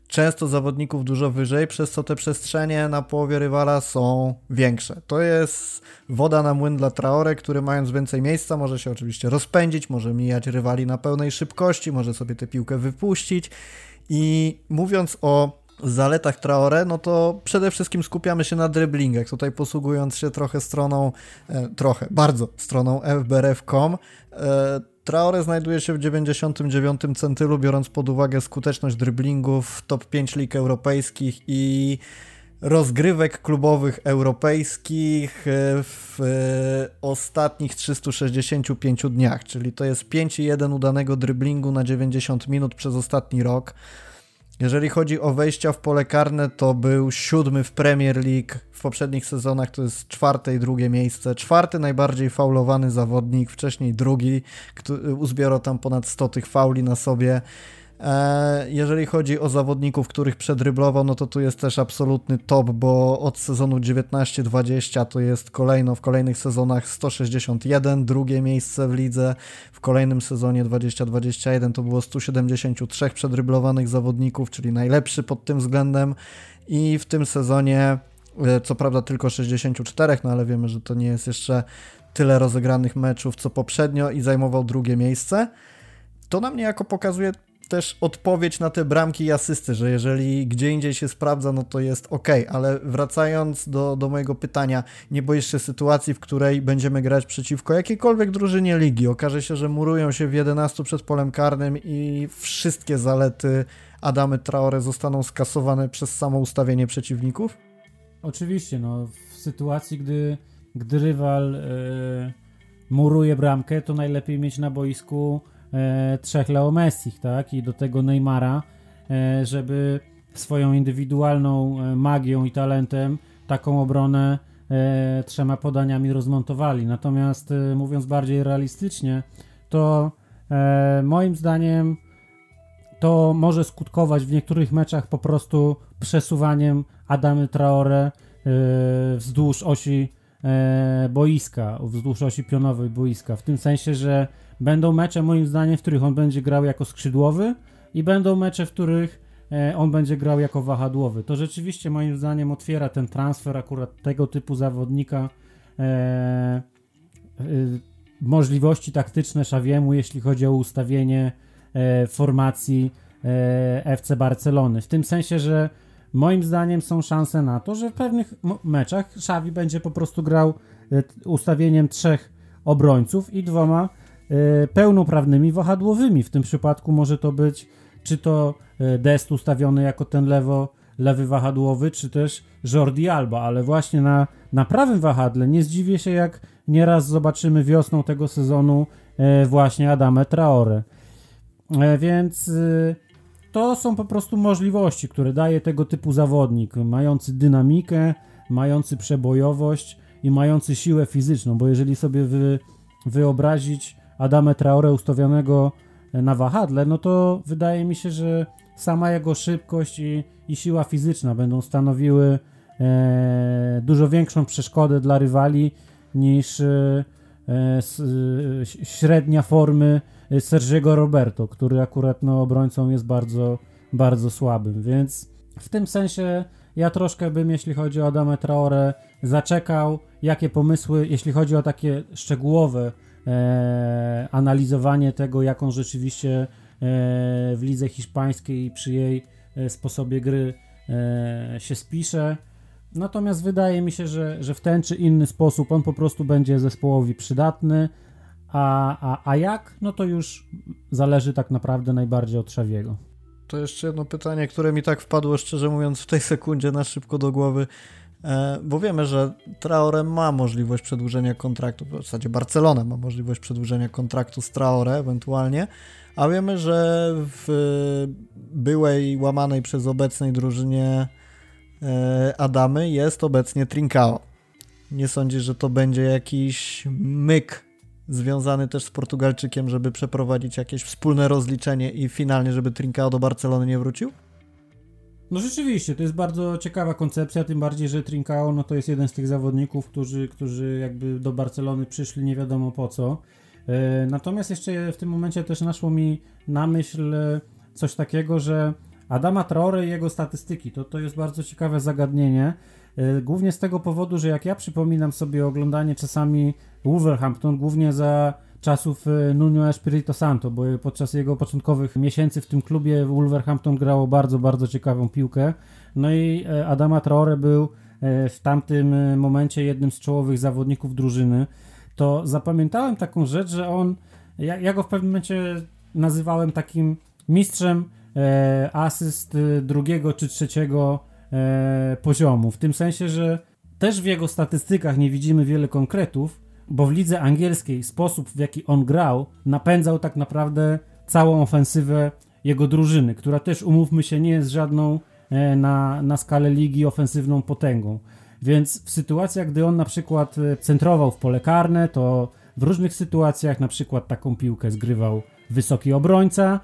często zawodników dużo wyżej, przez co te przestrzenie na połowie rywala są większe. To jest woda na młyn dla Traore, który mając więcej miejsca może się oczywiście rozpędzić, może mijać rywali na pełnej szybkości, może sobie tę piłkę wypuścić i mówiąc o zaletach Traore, no to przede wszystkim skupiamy się na driblingach, tutaj posługując się trochę stroną, e, trochę, bardzo stroną fbrf.com, e, Traore znajduje się w 99 centylu, biorąc pod uwagę skuteczność driblingów w top 5 lig europejskich i rozgrywek klubowych europejskich w ostatnich 365 dniach, czyli to jest 5,1 udanego driblingu na 90 minut przez ostatni rok. Jeżeli chodzi o wejścia w pole karne, to był siódmy w Premier League. W poprzednich sezonach to jest czwarte i drugie miejsce. Czwarty najbardziej faulowany zawodnik, wcześniej drugi, który tam ponad 100 tych fauli na sobie. E, jeżeli chodzi o zawodników, których przedryblował, no to tu jest też absolutny top, bo od sezonu 19-20 to jest kolejno w kolejnych sezonach 161, drugie miejsce w lidze, w kolejnym sezonie 20-21 to było 173 przedryblowanych zawodników, czyli najlepszy pod tym względem i w tym sezonie e, co prawda tylko 64, no ale wiemy, że to nie jest jeszcze tyle rozegranych meczów co poprzednio i zajmował drugie miejsce. To nam niejako pokazuje też odpowiedź na te bramki i asysty, że jeżeli gdzie indziej się sprawdza, no to jest ok, ale wracając do, do mojego pytania, nie boisz się sytuacji, w której będziemy grać przeciwko jakiejkolwiek drużynie ligi, okaże się, że murują się w 11 przed polem karnym i wszystkie zalety Adamy Traore zostaną skasowane przez samo ustawienie przeciwników? Oczywiście, no w sytuacji, gdy, gdy rywal yy, muruje bramkę, to najlepiej mieć na boisku e, trzech Leo Messi, tak? I do tego Neymara, e, żeby swoją indywidualną e, magią i talentem taką obronę e, trzema podaniami rozmontowali. Natomiast e, mówiąc bardziej realistycznie, to e, moim zdaniem to może skutkować w niektórych meczach po prostu przesuwaniem Adamy Traore wzdłuż osi boiska, wzdłuż osi pionowej boiska. W tym sensie, że Będą mecze moim zdaniem, w których on będzie grał jako skrzydłowy i będą mecze, w których e, on będzie grał jako wahadłowy. To rzeczywiście moim zdaniem otwiera ten transfer akurat tego typu zawodnika e, e, możliwości taktyczne Szawiemu, jeśli chodzi o ustawienie e, formacji e, FC Barcelony. W tym sensie, że moim zdaniem są szanse na to, że w pewnych meczach Szawi będzie po prostu grał e, ustawieniem trzech obrońców i dwoma pełnoprawnymi wahadłowymi. W tym przypadku może to być czy to e, Dest ustawiony jako ten lewo, lewy wahadłowy, czy też Jordi Alba, ale właśnie na, na prawym wahadle nie zdziwię się, jak nieraz zobaczymy wiosną tego sezonu e, właśnie Adamę Traore. Więc to są po prostu możliwości, które daje tego typu zawodnik, mający dynamikę, mający przebojowość i mający siłę fizyczną, bo jeżeli sobie wy, wyobrazić Adamę Traore ustawionego na wahadle, no to wydaje mi się, że sama jego szybkość i, i siła fizyczna będą stanowiły e, dużo większą przeszkodę dla rywali niż e, s, e, średnia formy Sergiego Roberto, który akurat no, obrońcą jest bardzo, bardzo słabym, więc w tym sensie ja troszkę bym, jeśli chodzi o Adamę Traore, zaczekał, jakie pomysły, jeśli chodzi o takie szczegółowe e, analizowanie tego, jaką rzeczywiście e, w lidze hiszpańskiej przy jej e, sposobie gry się spisze. Natomiast wydaje mi się, że, że w ten czy inny sposób on po prostu będzie zespołowi przydatny. A, a, a jak? No to już zależy tak naprawdę najbardziej od Szawiego. To jeszcze jedno pytanie, które mi tak wpadło, szczerze mówiąc, w tej sekundzie na szybko do głowy. E, bo wiemy, że Traore ma możliwość przedłużenia kontraktu, w zasadzie Barcelona ma możliwość przedłużenia kontraktu z Traore ewentualnie, a wiemy, że w byłej łamanej przez obecnej drużynie e, Adamy jest obecnie Trincao. Nie sądzisz, że to będzie jakiś myk związany też z Portugalczykiem, żeby przeprowadzić jakieś wspólne rozliczenie i finalnie, żeby Trincao do Barcelony nie wrócił? No rzeczywiście, to jest bardzo ciekawa koncepcja, tym bardziej, że Trincao no to jest jeden z tych zawodników, którzy, którzy jakby do Barcelony przyszli nie wiadomo po co. E, natomiast jeszcze w tym momencie też naszło mi na myśl coś takiego, że Adama Traore i jego statystyki, to, to jest bardzo ciekawe zagadnienie. E, głównie z tego powodu, że jak ja przypominam sobie oglądanie czasami Wolverhampton, głównie za czasów e, Nuno Espirito Santo, bo podczas jego początkowych miesięcy w tym klubie Wolverhampton grało bardzo, bardzo ciekawą piłkę. No i e, Adama Traore był e, w tamtym momencie jednym z czołowych zawodników drużyny. To zapamiętałem taką rzecz, że on, ja, ja go w pewnym momencie nazywałem takim mistrzem asyst drugiego czy trzeciego poziomu. W tym sensie, że też w jego statystykach nie widzimy wiele konkretów, bo w lidze angielskiej sposób, w jaki on grał, napędzał tak naprawdę całą ofensywę jego drużyny, która też, umówmy się, nie jest żadną e, na, na skalę ligi ofensywną potęgą. Więc w sytuacjach, gdy on na przykład e, centrował w pole karne, to w różnych sytuacjach, na przykład taką piłkę zgrywał wysoki obrońca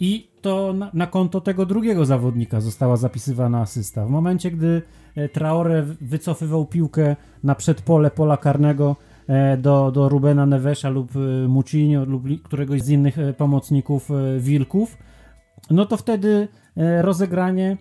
i to na, na, konto tego drugiego zawodnika została zapisywana asysta. W momencie, gdy e, Traore wycofywał piłkę na przedpole pola karnego do, do Rubena Nevesza lub e, Mucinio lub któregoś z innych pomocników Wilków, no to wtedy rozegranie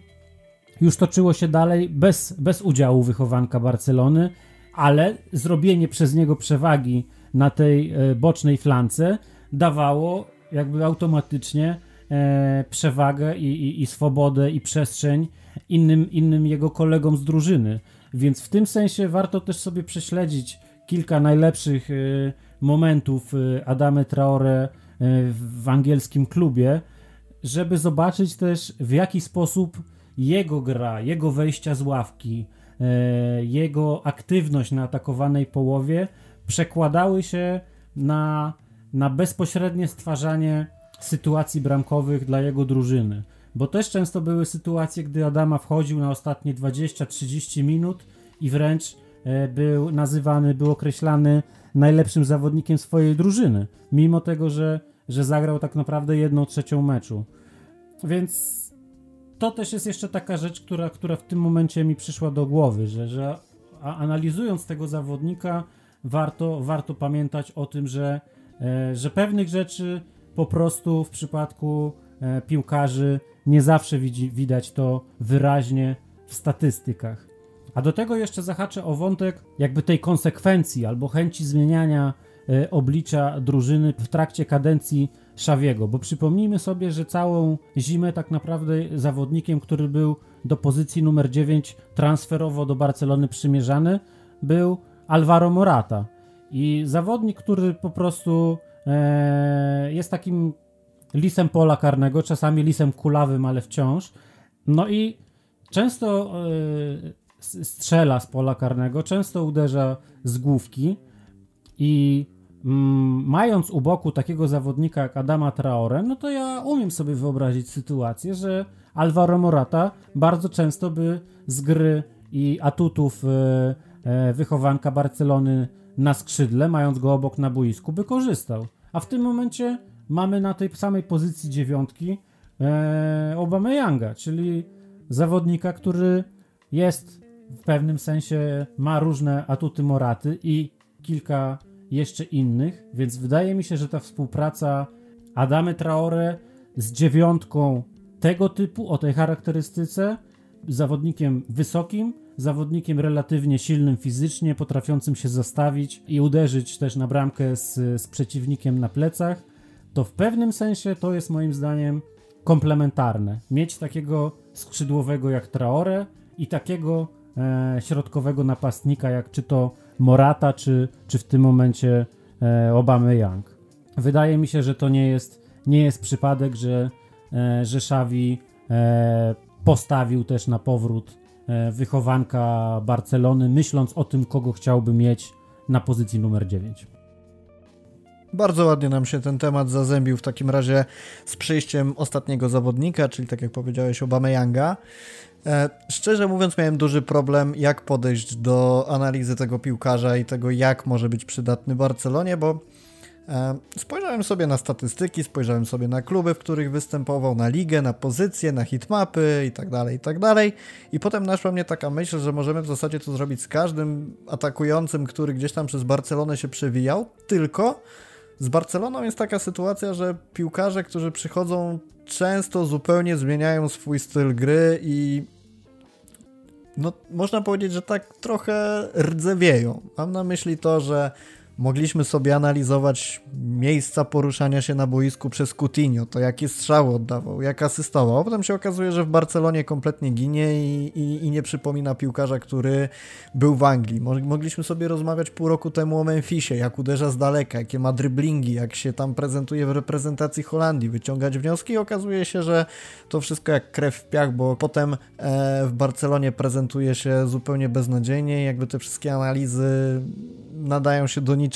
już toczyło się dalej bez, bez udziału wychowanka Barcelony, ale zrobienie przez niego przewagi na tej bocznej flance dawało jakby automatycznie e, przewagę i, i, i swobodę i przestrzeń innym, innym jego kolegom z drużyny. Więc w tym sensie warto też sobie prześledzić kilka najlepszych e, momentów e, Adamy Traore e, w angielskim klubie, żeby zobaczyć też w jaki sposób jego gra, jego wejścia z ławki, jego aktywność na atakowanej połowie przekładały się na, na bezpośrednie stwarzanie sytuacji bramkowych dla jego drużyny. Bo też często były sytuacje, gdy Adama wchodził na ostatnie 20-30 minut i wręcz był nazywany, był określany najlepszym zawodnikiem swojej drużyny, mimo tego, że, że zagrał tak naprawdę jedną trzecią meczu. Więc to też jest jeszcze taka rzecz, która, która w tym momencie mi przyszła do głowy, że, że analizując tego zawodnika, warto, warto pamiętać o tym, że, e, że pewnych rzeczy po prostu w przypadku e, piłkarzy nie zawsze widzi, widać to wyraźnie w statystykach. A do tego jeszcze zahaczę o wątek jakby tej konsekwencji albo chęci zmieniania e, oblicza drużyny w trakcie kadencji Szawiego, bo przypomnijmy sobie, że całą zimę tak naprawdę zawodnikiem, który był do pozycji numer 9 transferowo do Barcelony przymierzany, był Alvaro Morata. I zawodnik, który po prostu e, jest takim lisem pola karnego, czasami lisem kulawym, ale wciąż. No i często e, strzela z pola karnego, często uderza z główki i mm, mając u boku takiego zawodnika jak Adama Traore, no to ja umiem sobie wyobrazić sytuację, że Alvaro Morata bardzo często by z gry i atutów e, e wychowanka Barcelony na skrzydle, mając go obok na boisku, by korzystał. A w tym momencie mamy na tej samej pozycji dziewiątki e, Obama Younga, czyli zawodnika, który jest w pewnym sensie, ma różne atuty Moraty i kilka jeszcze innych, więc wydaje mi się, że ta współpraca Adamy Traore z dziewiątką tego typu, o tej charakterystyce, zawodnikiem wysokim, zawodnikiem relatywnie silnym fizycznie, potrafiącym się zastawić i uderzyć też na bramkę z, z przeciwnikiem na plecach, to w pewnym sensie to jest moim zdaniem komplementarne. Mieć takiego skrzydłowego jak Traore i takiego środkowego napastnika jak czy to Morata, czy, czy w tym momencie e, Obama Young. Wydaje mi się, że to nie jest, nie jest przypadek, że, e, że e, postawił też na powrót e, wychowanka Barcelony, myśląc o tym, kogo chciałby mieć na pozycji numer 9. Bardzo ładnie nam się ten temat zazębił w takim razie z przyjściem ostatniego zawodnika, czyli tak jak powiedziałeś Obama Younga. E, szczerze mówiąc, miałem duży problem, jak podejść do analizy tego piłkarza i tego, jak może być przydatny Barcelonie, bo e, spojrzałem sobie na statystyki, spojrzałem sobie na kluby, w których występował, na ligę, na pozycje, na hitmapy i tak dalej, i tak. I potem naszła mnie taka myśl, że możemy w zasadzie to zrobić z każdym atakującym, który gdzieś tam przez Barcelonę się przewijał, tylko z Barceloną jest taka sytuacja, że piłkarze, którzy przychodzą, często zupełnie zmieniają swój styl gry i no, można powiedzieć, że tak trochę rdzewieją. Mam na myśli to, że mogliśmy sobie analizować miejsca poruszania się na boisku przez Coutinho, to jakie strzały oddawał, jak asystował. A potem się okazuje, że w Barcelonie kompletnie ginie i, i, i, nie przypomina piłkarza, który był w Anglii. Mogliśmy sobie rozmawiać pół roku temu o Memphisie, jak uderza z daleka, jakie ma driblingi, jak się tam prezentuje w reprezentacji Holandii, wyciągać wnioski i okazuje się, że to wszystko jak krew w piach, bo potem e, w Barcelonie prezentuje się zupełnie beznadziejnie, jakby te wszystkie analizy nadają się do niczego.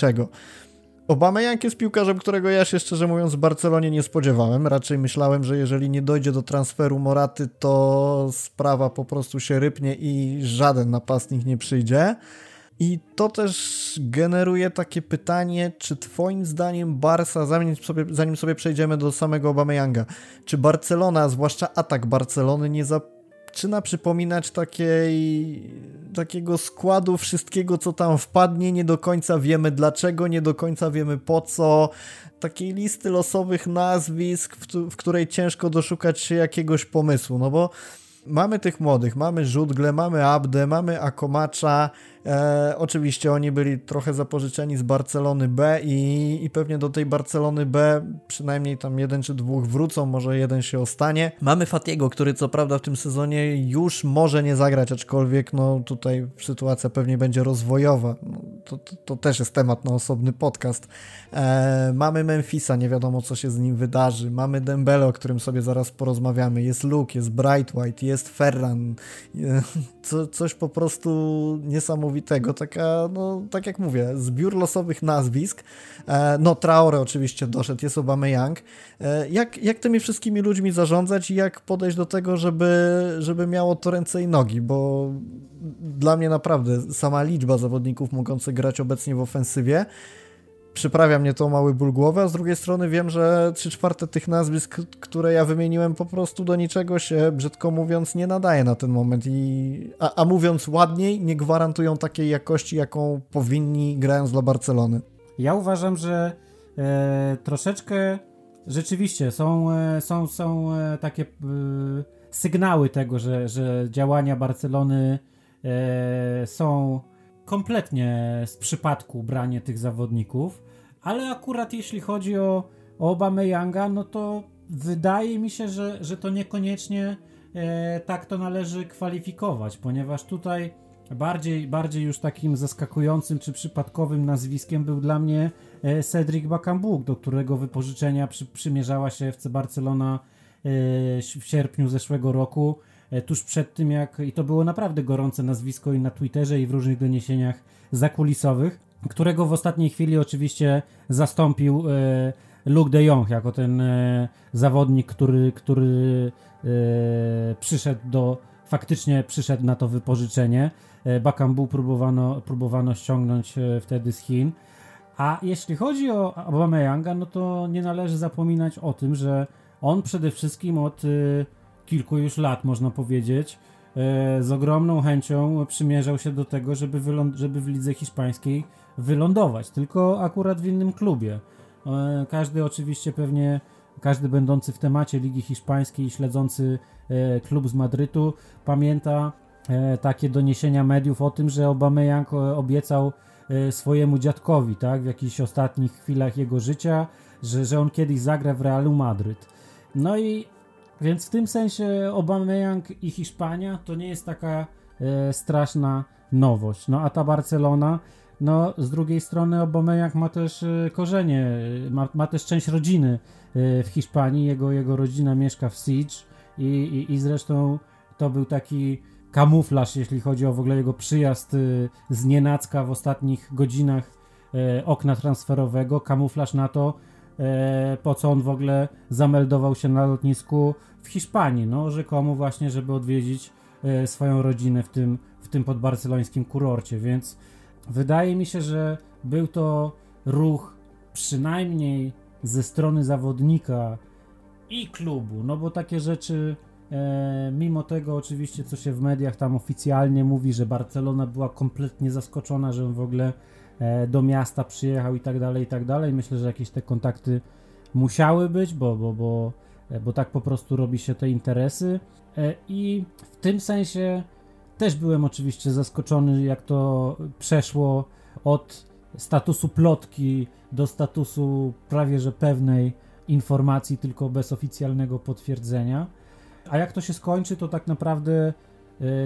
Obama Jank jest piłkarzem, którego ja się szczerze mówiąc w Barcelonie nie spodziewałem. Raczej myślałem, że jeżeli nie dojdzie do transferu Moraty, to sprawa po prostu się rypnie i żaden napastnik nie przyjdzie. I to też generuje takie pytanie, czy twoim zdaniem Barca, zanim sobie, zanim sobie przejdziemy do samego Obameyanga, czy Barcelona, zwłaszcza atak Barcelony, nie zaczyna przypominać takiej, takiego składu wszystkiego, co tam wpadnie, nie do końca wiemy dlaczego, nie do końca wiemy po co, takiej listy losowych nazwisk, w, w której ciężko doszukać się jakiegoś pomysłu, no bo mamy tych młodych, mamy Żudgle, mamy Abdę, mamy Akomacza, E, oczywiście oni byli trochę zapożyczeni z Barcelony B i, i pewnie do tej Barcelony B przynajmniej tam jeden czy dwóch wrócą, może jeden się ostanie. Mamy Fatiego, który co prawda w tym sezonie już może nie zagrać, aczkolwiek no tutaj sytuacja pewnie będzie rozwojowa. No, to, to, to, też jest temat na osobny podcast. E, mamy Memphisa, nie wiadomo co się z nim wydarzy. Mamy Dembele, o którym sobie zaraz porozmawiamy. Jest Luke, jest Brightwhite, jest Ferran. E, co, coś po prostu niesamowitego niesamowitego, taka, no, tak jak mówię, zbiór losowych nazwisk, e, no Traore oczywiście doszedł, jest Young. E, jak, jak tymi wszystkimi ludźmi zarządzać i jak podejść do tego, żeby, żeby miało to ręce i nogi, bo dla mnie naprawdę sama liczba zawodników mogących grać obecnie w ofensywie przyprawia mnie to mały ból głowy, a z drugiej strony wiem, że trzy czwarte tych nazwisk, które ja wymieniłem, po prostu do niczego się, brzydko mówiąc, nie nadaje na ten moment. I, a, a mówiąc ładniej, nie gwarantują takiej jakości, jaką powinni grając dla Barcelony. Ja uważam, że e, troszeczkę rzeczywiście są, e, są, są e, takie e, sygnały tego, że, że działania Barcelony e, są kompletnie z przypadku branie tych zawodników, ale akurat jeśli chodzi o, o Obameyanga, no to wydaje mi się, że, że to niekoniecznie e, tak to należy kwalifikować, ponieważ tutaj bardziej, bardziej już takim zaskakującym czy przypadkowym nazwiskiem był dla mnie e, Cedric Bakambuk, do którego wypożyczenia przy, przymierzała się FC Barcelona e, w sierpniu zeszłego roku. E, tuż przed tym, jak i to było naprawdę gorące nazwisko i na Twitterze, i w różnych doniesieniach zakulisowych, którego w ostatniej chwili oczywiście zastąpił e, Luke de Jong jako ten e, zawodnik, który, który przyszedł do, faktycznie przyszedł na to wypożyczenie. Bakambu próbowano, próbowano ściągnąć wtedy z Chin. A jeśli chodzi o Aubameyanga, no to nie należy zapominać o tym, że on przede wszystkim od kilku już lat, można powiedzieć, e, z ogromną chęcią przymierzał się do tego, żeby, żeby w lidze hiszpańskiej wylądować, tylko akurat w innym klubie. E, każdy oczywiście pewnie, każdy będący w temacie Ligi Hiszpańskiej, śledzący e, klub z Madrytu, pamięta takie doniesienia mediów o tym, że Aubameyang obiecał swojemu dziadkowi, tak, w jakichś ostatnich chwilach jego życia, że, że on kiedyś zagra w Realu Madryt. No i więc w tym sensie Aubameyang i Hiszpania to nie jest taka e, straszna nowość. No a ta Barcelona, no z drugiej strony Aubameyang ma też e, korzenie, ma, ma, też część rodziny e, w Hiszpanii, jego, jego rodzina mieszka w Siege i, i, i zresztą to był taki kamuflaż, jeśli chodzi o w ogóle jego przyjazd e, z nienacka w ostatnich godzinach e, okna transferowego, kamuflaż na to, po co on w ogóle zameldował się na lotnisku w Hiszpanii, no rzekomo właśnie, żeby odwiedzić e, swoją rodzinę w tym, w tym podbarcelońskim kurorcie, więc wydaje mi się, że był to ruch przynajmniej ze strony zawodnika i klubu, no bo takie rzeczy e, mimo tego oczywiście, co się w mediach tam oficjalnie mówi, że Barcelona była kompletnie zaskoczona, że on w ogóle E, do miasta przyjechał i tak dalej, i tak dalej. Myślę, że jakieś te kontakty musiały być, bo, bo, bo, e, bo tak po prostu robi się te interesy. E, I w tym sensie też byłem oczywiście zaskoczony, jak to przeszło od statusu plotki do statusu prawie że pewnej informacji, tylko bez oficjalnego potwierdzenia. A jak to się skończy, to tak naprawdę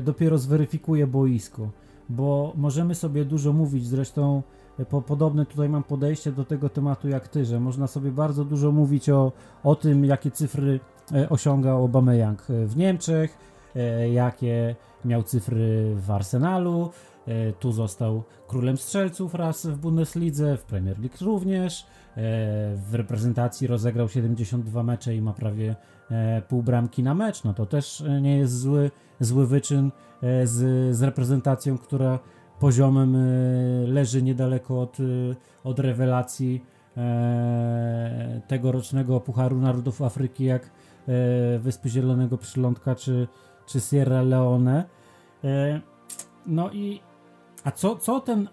dopiero zweryfikuje boisko bo możemy sobie dużo mówić, zresztą e, po, podobne tutaj mam podejście do tego tematu jak ty, że można sobie bardzo dużo mówić o, o tym, jakie cyfry e, osiągał Aubameyang e, w Niemczech, jakie miał cyfry w Arsenalu, tu został królem strzelców raz w Bundeslidze, w Premier League również, w reprezentacji rozegrał 72 mecze i ma prawie pół bramki na mecz, no to też nie jest zły, zły wyczyn z, z reprezentacją, która poziomem leży niedaleko od, od rewelacji tegorocznego Pucharu Narodów Afryki, jak Wyspy Zielonego Przylądka czy, czy Sierra Leone. No i a co, co ten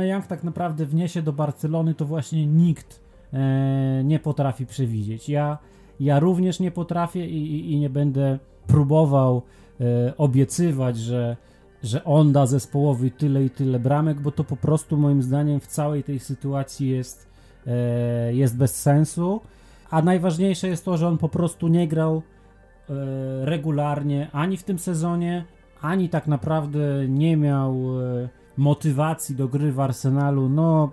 Young tak naprawdę wniesie do Barcelony, to właśnie nikt e, nie potrafi przewidzieć. Ja, ja również nie potrafię i, i, i nie będę próbował e, obiecywać, że, że on da zespołowi tyle i tyle bramek, bo to po prostu moim zdaniem w całej tej sytuacji jest, e, jest bez sensu. A najważniejsze jest to, że on po prostu nie grał e, regularnie ani w tym sezonie, ani tak naprawdę nie miał e, motywacji do gry w Arsenalu, no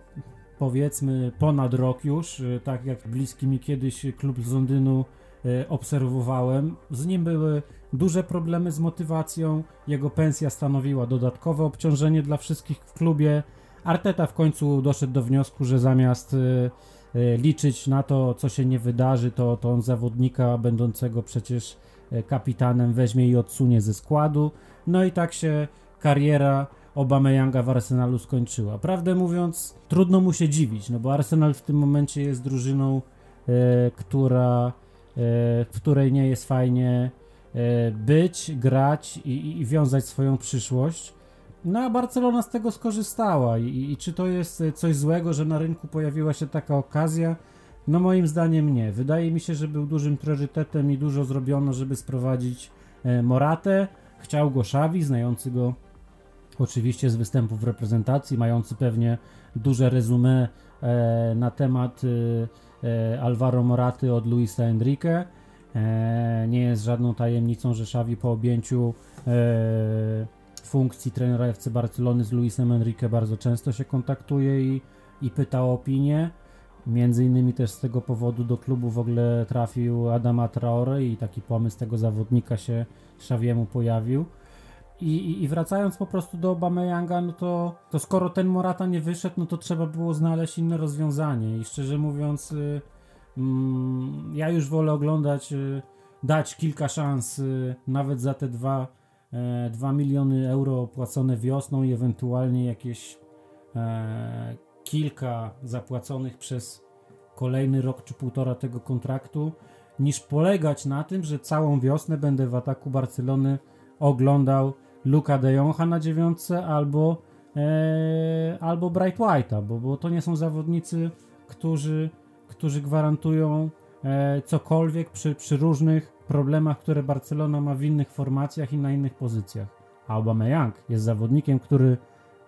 powiedzmy ponad rok już, e, tak jak bliski mi kiedyś klub z Londynu e, obserwowałem. Z nim były duże problemy z motywacją, jego pensja stanowiła dodatkowe obciążenie dla wszystkich w klubie. Arteta w końcu doszedł do wniosku, że zamiast liczyć na to, co się nie wydarzy, to, to on zawodnika będącego przecież kapitanem weźmie i odsunie ze składu. No i tak się kariera Obameyanga w Arsenalu skończyła. Prawdę mówiąc, trudno mu się dziwić, no bo Arsenal w tym momencie jest drużyną, e, która, e, w której nie jest fajnie e, być, grać i, i, wiązać swoją przyszłość. No a Barcelona z tego skorzystała I, i czy to jest coś złego, że na rynku pojawiła się taka okazja? No moim zdaniem nie. Wydaje mi się, że był dużym priorytetem i dużo zrobiono, żeby sprowadzić e, Moratę. Chciał go Xavi, znający go oczywiście z występów w reprezentacji, mający pewnie duże resume e, na temat e, e, Alvaro Moraty od Luisa Enrique. Nie jest żadną tajemnicą, że Xavi po objęciu funkcji trenera FC Barcelony z Luisem Enrique bardzo często się kontaktuje i, i pyta o opinię. Między innymi też z tego powodu do klubu w ogóle trafił Adama Traore i taki pomysł tego zawodnika się Xaviemu pojawił. I, i, wracając po prostu do Obameyanga, no to, to skoro ten Morata nie wyszedł, no to trzeba było znaleźć inne rozwiązanie. I szczerze mówiąc, y, mm, ja już wolę oglądać, y, dać kilka szans, y, nawet za te dwa, e, 2 miliony euro płacone wiosną i ewentualnie jakieś e, kilka zapłaconych przez kolejny rok czy półtora tego kontraktu, niż polegać na tym, że całą wiosnę będę w ataku Barcelony oglądał Luka de Jonga na dziewiątce albo, e, albo Bright White'a, bo, bo to nie są zawodnicy, którzy, którzy gwarantują e, cokolwiek przy, przy różnych problemach, które Barcelona ma w innych formacjach i na innych pozycjach. A Aubameyang jest zawodnikiem, który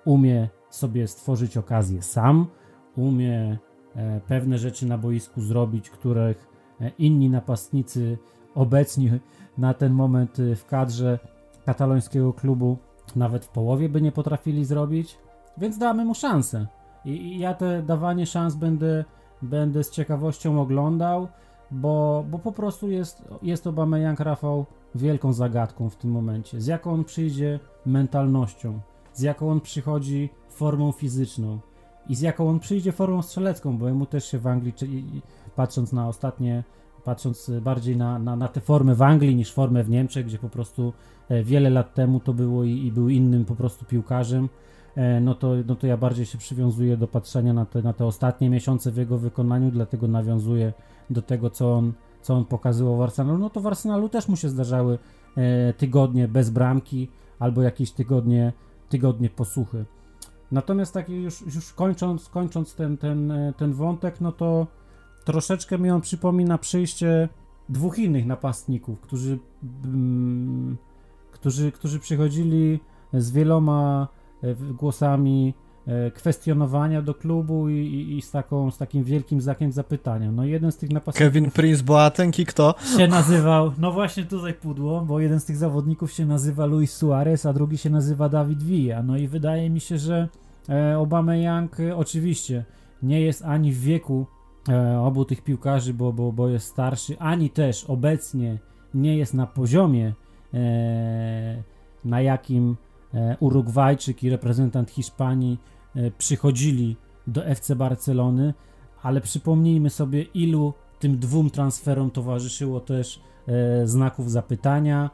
umie sobie stworzyć okazję sam, umie e, pewne rzeczy na boisku zrobić, których e, inni napastnicy obecni na ten moment e, w kadrze katalońskiego klubu nawet w połowie by nie potrafili zrobić, więc damy mu szansę. I, i ja te dawanie szans będę, będę z ciekawością oglądał, bo, bo po prostu jest, jest Jan Rafał wielką zagadką w tym momencie. Z jaką on przyjdzie mentalnością, z jaką on przychodzi formą fizyczną i z jaką on przyjdzie formą strzelecką, bo jemu też się w Anglii, patrząc na ostatnie patrząc bardziej na, na, na te formy w Anglii niż formę w Niemczech, gdzie po prostu e, wiele lat temu to było i, i był innym po prostu piłkarzem, e, no to, no to ja bardziej się przywiązuję do patrzenia na te, na te ostatnie miesiące w jego wykonaniu, dlatego nawiązuję do tego, co on, co on pokazywał w Arsenalu. No to w Arsenalu też mu się zdarzały e, tygodnie bez bramki albo jakieś tygodnie, tygodnie posłuchy. Natomiast tak już, już kończąc, kończąc ten, ten, ten wątek, no to troszeczkę mi on przypomina przyjście dwóch innych napastników, którzy, mm, którzy, którzy przychodzili z wieloma e, głosami e, kwestionowania do klubu i, i, i, z, taką, z takim wielkim znakiem zapytania. No jeden z tych napastników... Kevin Prince Boateng i kto? Się nazywał, no właśnie tutaj pudło, bo jeden z tych zawodników się nazywa Luis Suarez, a drugi się nazywa David Villa. No i wydaje mi się, że e, Obama Young oczywiście nie jest ani w wieku e, obu tych piłkarzy, bo, bo, bo jest starszy, ani też obecnie nie jest na poziomie, e, na jakim e, Urugwajczyk i reprezentant Hiszpanii e, przychodzili do FC Barcelony, ale przypomnijmy sobie, ilu tym dwóm transferom towarzyszyło też e, znaków zapytania,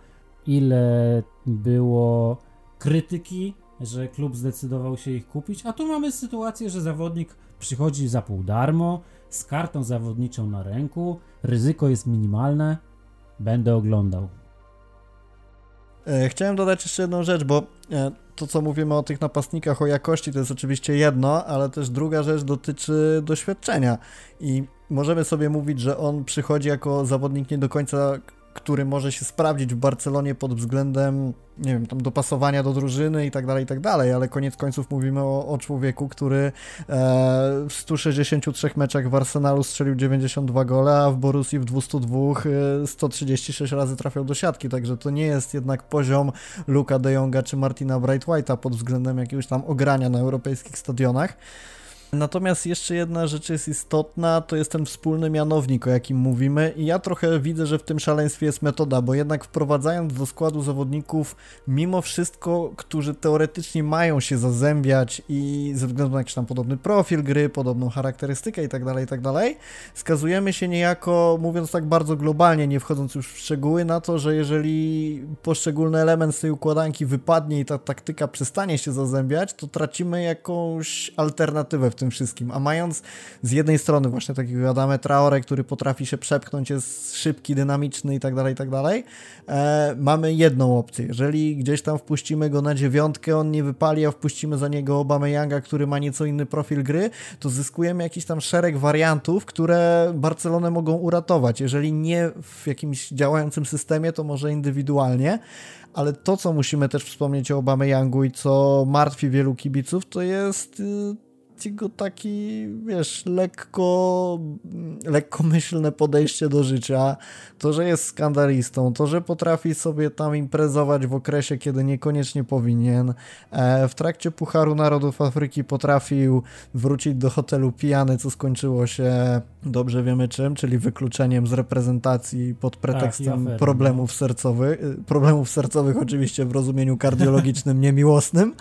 ile było krytyki że klub zdecydował się ich kupić, a tu mamy sytuację, że zawodnik przychodzi za pół darmo, z kartą zawodniczą na ręku, ryzyko jest minimalne, będę oglądał. E, chciałem dodać jeszcze jedną rzecz, bo e, to, co mówimy o tych napastnikach, o jakości, to jest oczywiście jedno, ale też druga rzecz dotyczy doświadczenia. I możemy sobie mówić, że on przychodzi jako zawodnik nie do końca który może się sprawdzić w Barcelonie pod względem, nie wiem, tam dopasowania do drużyny i tak dalej, i tak dalej, ale koniec końców mówimy o, o człowieku, który e, w 163 meczach w Arsenalu strzelił 92 gole, a w Borussii w 202 e, 136 razy trafiał do siatki, także to nie jest jednak poziom Luka de Jonga czy Martina Brightwhite'a pod względem jakiegoś tam ogrania na europejskich stadionach. Natomiast jeszcze jedna rzecz jest istotna, to jest ten wspólny mianownik, o jakim mówimy i ja trochę widzę, że w tym szaleństwie jest metoda, bo jednak wprowadzając do składu zawodników mimo wszystko, którzy teoretycznie mają się zazębiać i ze względu na jakiś tam podobny profil gry, podobną charakterystykę i tak dalej, i tak skazujemy się niejako, mówiąc tak bardzo globalnie, nie wchodząc już w szczegóły, na to, że jeżeli poszczególny element z tej układanki wypadnie i ta taktyka przestanie się zazębiać, to tracimy jakąś alternatywę w tym tym wszystkim. A mając z jednej strony właśnie takiego Adame Traore, który potrafi się przepchnąć, jest szybki, dynamiczny i tak dalej, i tak dalej, e, mamy jedną opcję. Jeżeli gdzieś tam wpuścimy go na dziewiątkę, on nie wypali, a wpuścimy za niego Obama Younga, który ma nieco inny profil gry, to zyskujemy jakiś tam szereg wariantów, które Barcelonę mogą uratować. Jeżeli nie w jakimś działającym systemie, to może indywidualnie ale to, co musimy też wspomnieć o Obama Youngu i co martwi wielu kibiców, to jest jego taki, wiesz, lekko, lekkomyślne podejście do życia, to, że jest skandalistą, to, że potrafi sobie tam imprezować w okresie, kiedy niekoniecznie powinien. E, w trakcie Pucharu Narodów Afryki potrafił wrócić do hotelu pijany, co skończyło się dobrze wiemy czym, czyli wykluczeniem z reprezentacji pod pretekstem tak, problemów no. sercowych, problemów sercowych oczywiście w rozumieniu kardiologicznym, niemiłosnym.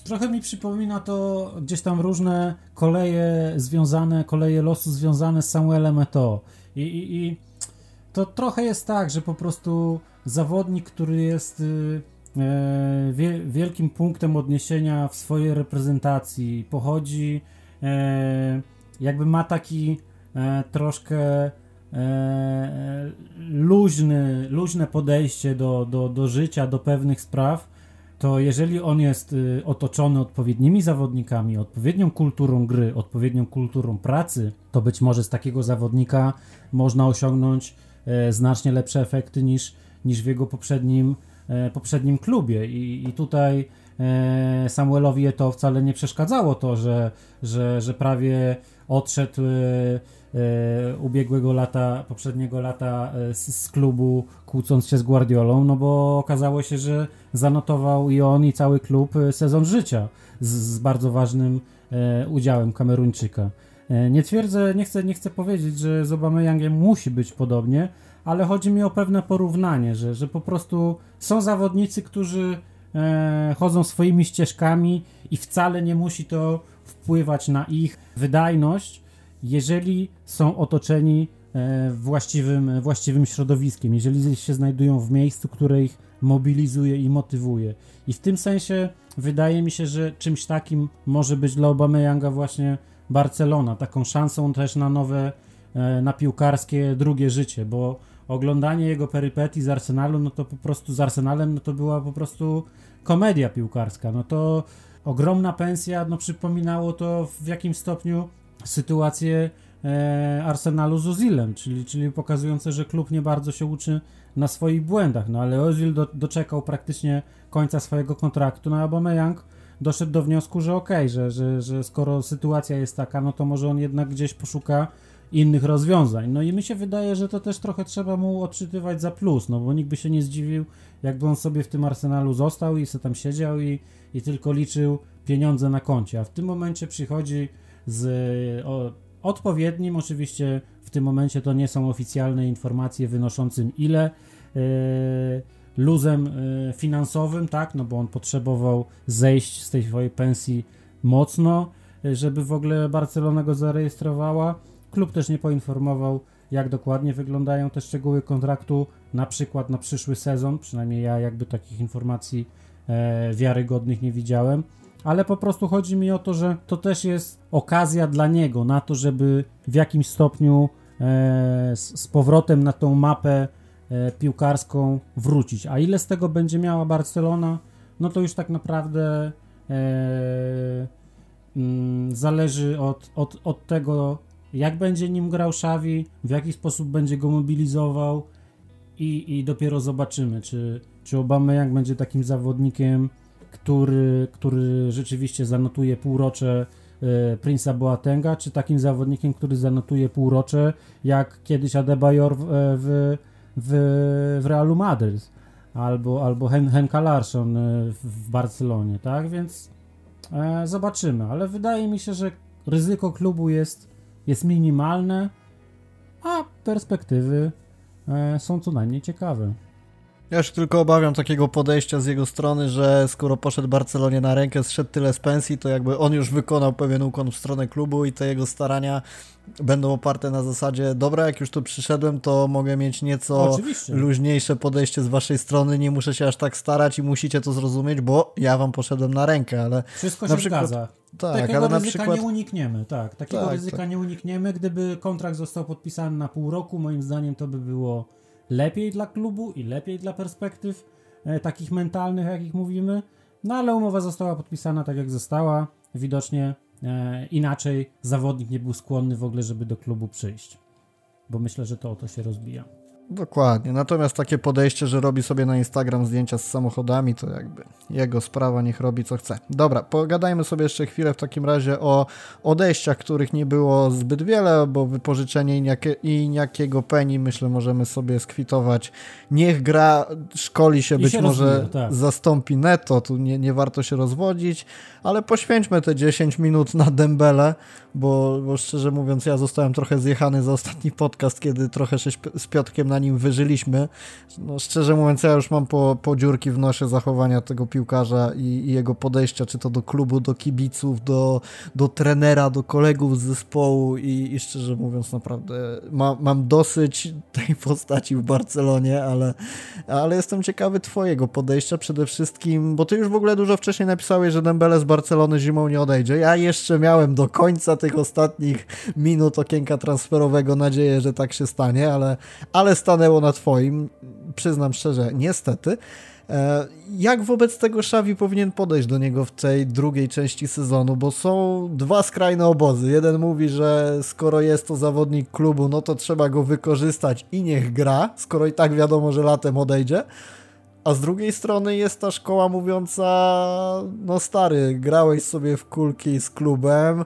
Trochę mi przypomina to gdzieś tam różne koleje związane, koleje losu związane z Samuelem Eto'o. I, i, I to trochę jest tak, że po prostu zawodnik, który jest y, e, wie, wielkim punktem odniesienia w swojej reprezentacji, pochodzi, e, jakby ma taki e, troszkę e, luźny, luźne podejście do, do, do życia, do pewnych spraw, to jeżeli on jest y, otoczony odpowiednimi zawodnikami, odpowiednią kulturą gry, odpowiednią kulturą pracy, to być może z takiego zawodnika można osiągnąć e, znacznie lepsze efekty niż, niż w jego poprzednim, e, poprzednim klubie. I, i tutaj e, Samuelowi to wcale nie przeszkadzało to, że, że, że prawie odszedł ubiegłego lata, poprzedniego lata e, z, z, klubu, kłócąc się z Guardiolą, no bo okazało się, że zanotował i on, i cały klub e, sezon życia z, z bardzo ważnym e, udziałem Kameruńczyka. E, nie twierdzę, nie chcę, nie chcę powiedzieć, że z Obameyangiem musi być podobnie, ale chodzi mi o pewne porównanie, że, że po prostu są zawodnicy, którzy e, chodzą swoimi ścieżkami i wcale nie musi to wpływać na ich wydajność, jeżeli są otoczeni e, właściwym, właściwym środowiskiem, jeżeli się znajdują w miejscu, które ich mobilizuje i motywuje. I w tym sensie wydaje mi się, że czymś takim może być dla Younga właśnie Barcelona, taką szansą też na nowe, e, na piłkarskie drugie życie, bo oglądanie jego perypetii z Arsenalu, no to po prostu z Arsenalem, no to była po prostu komedia piłkarska, no to ogromna pensja, no przypominało to w jakimś stopniu sytuację e, Arsenalu z Ozilem, czyli, czyli pokazujące, że klub nie bardzo się uczy na swoich błędach, no ale Ozil do, doczekał praktycznie końca swojego kontraktu, no Aubameyang doszedł do wniosku, że okej, okay, że, że, że skoro sytuacja jest taka, no to może on jednak gdzieś poszuka innych rozwiązań. No i mi się wydaje, że to też trochę trzeba mu odczytywać za plus, no bo nikt by się nie zdziwił, jakby on sobie w tym Arsenalu został i sobie tam siedział i, i tylko liczył pieniądze na koncie, a w tym momencie przychodzi z o, odpowiednim, oczywiście w tym momencie to nie są oficjalne informacje wynoszącym ile e, luzem e, finansowym, tak, no bo on potrzebował zejść z tej swojej pensji mocno, e, żeby w ogóle Barcelona go zarejestrowała. Klub też nie poinformował, jak dokładnie wyglądają te szczegóły kontraktu, na przykład na przyszły sezon, przynajmniej ja jakby takich informacji wiarygodnych nie widziałem, ale po prostu chodzi mi o to, że to też jest okazja dla niego na to, żeby w jakimś stopniu e, z, z powrotem na tą mapę e, piłkarską wrócić. A ile z tego będzie miała Barcelona, no to już tak naprawdę e, mm, zależy od, od, od tego, jak będzie nim grał Xavi, w jaki sposób będzie go mobilizował i, i dopiero zobaczymy, czy, czy Obama będzie takim zawodnikiem, który, który rzeczywiście zanotuje półrocze e, Prince'a Boatenga, czy takim zawodnikiem, który zanotuje półrocze, jak kiedyś Adebayor w, e, w, w, w Realu Madryt, albo, albo Hen, Henka Larsson e, w Barcelonie, tak? Więc e, zobaczymy, ale wydaje mi się, że ryzyko klubu jest, jest minimalne, a perspektywy e, są co najmniej ciekawe. Ja się tylko obawiam takiego podejścia z jego strony, że skoro poszedł Barcelonie na rękę, zszedł tyle z pensji, to jakby on już wykonał pewien ukłon w stronę klubu i te jego starania będą oparte na zasadzie, dobra, jak już tu przyszedłem, to mogę mieć nieco Oczywiście. luźniejsze podejście z waszej strony, nie muszę się aż tak starać i musicie to zrozumieć, bo ja wam poszedłem na rękę, ale Wszystko się przykład- zgadza. tak, Takiego ale na ryzyka przykład nie unikniemy, tak. Takiego Tak, ryzyka tak. nie unikniemy. Gdyby kontrakt został podpisany na pół roku, moim zdaniem to by było lepiej dla klubu i lepiej dla perspektyw e, takich mentalnych, jakich mówimy. No ale umowa została podpisana tak, jak została. Widocznie e, inaczej zawodnik nie był skłonny w ogóle, żeby do klubu przyjść. Bo myślę, że to o to się rozbija. Dokładnie. Natomiast takie podejście, że robi sobie na Instagram zdjęcia z samochodami, to jakby jego sprawa, niech robi co chce. Dobra, pogadajmy sobie jeszcze chwilę w takim razie o odejściach, których nie było zbyt wiele, bo wypożyczenie Iniakie- Iniakiego Peni myślę możemy sobie skwitować. Niech gra, szkoli się, I być się może tak. zastąpi Neto, tu nie, nie warto się rozwodzić, ale poświęćmy te 10 minut na Dembele, bo, bo szczerze mówiąc ja zostałem trochę zjechany za ostatni podcast, kiedy trochę się z Piotkiem na nim wyżyliśmy. No, szczerze mówiąc ja już mam po, po dziurki w nosie zachowania tego piłkarza i, i jego podejścia, czy to do klubu, do kibiców, do, do trenera, do kolegów z zespołu i, i szczerze mówiąc naprawdę ma, mam dosyć tej postaci w Barcelonie, ale, ale jestem ciekawy twojego podejścia przede wszystkim, bo ty już w ogóle dużo wcześniej napisałeś, że Dembele z Barcelony zimą nie odejdzie. Ja jeszcze miałem do końca tych ostatnich minut okienka transferowego nadzieję, że tak się stanie, ale, ale stanęło na twoim. Przyznam szczerze, niestety. E, Jak wobec tego Xavi powinien podejść do niego w tej drugiej części sezonu, bo są dwa skrajne obozy. Jeden mówi, że skoro jest to zawodnik klubu, no to trzeba go wykorzystać i niech gra, skoro i tak wiadomo, że latem odejdzie. A z drugiej strony jest ta szkoła mówiąca, no stary, grałeś sobie w kulki z klubem,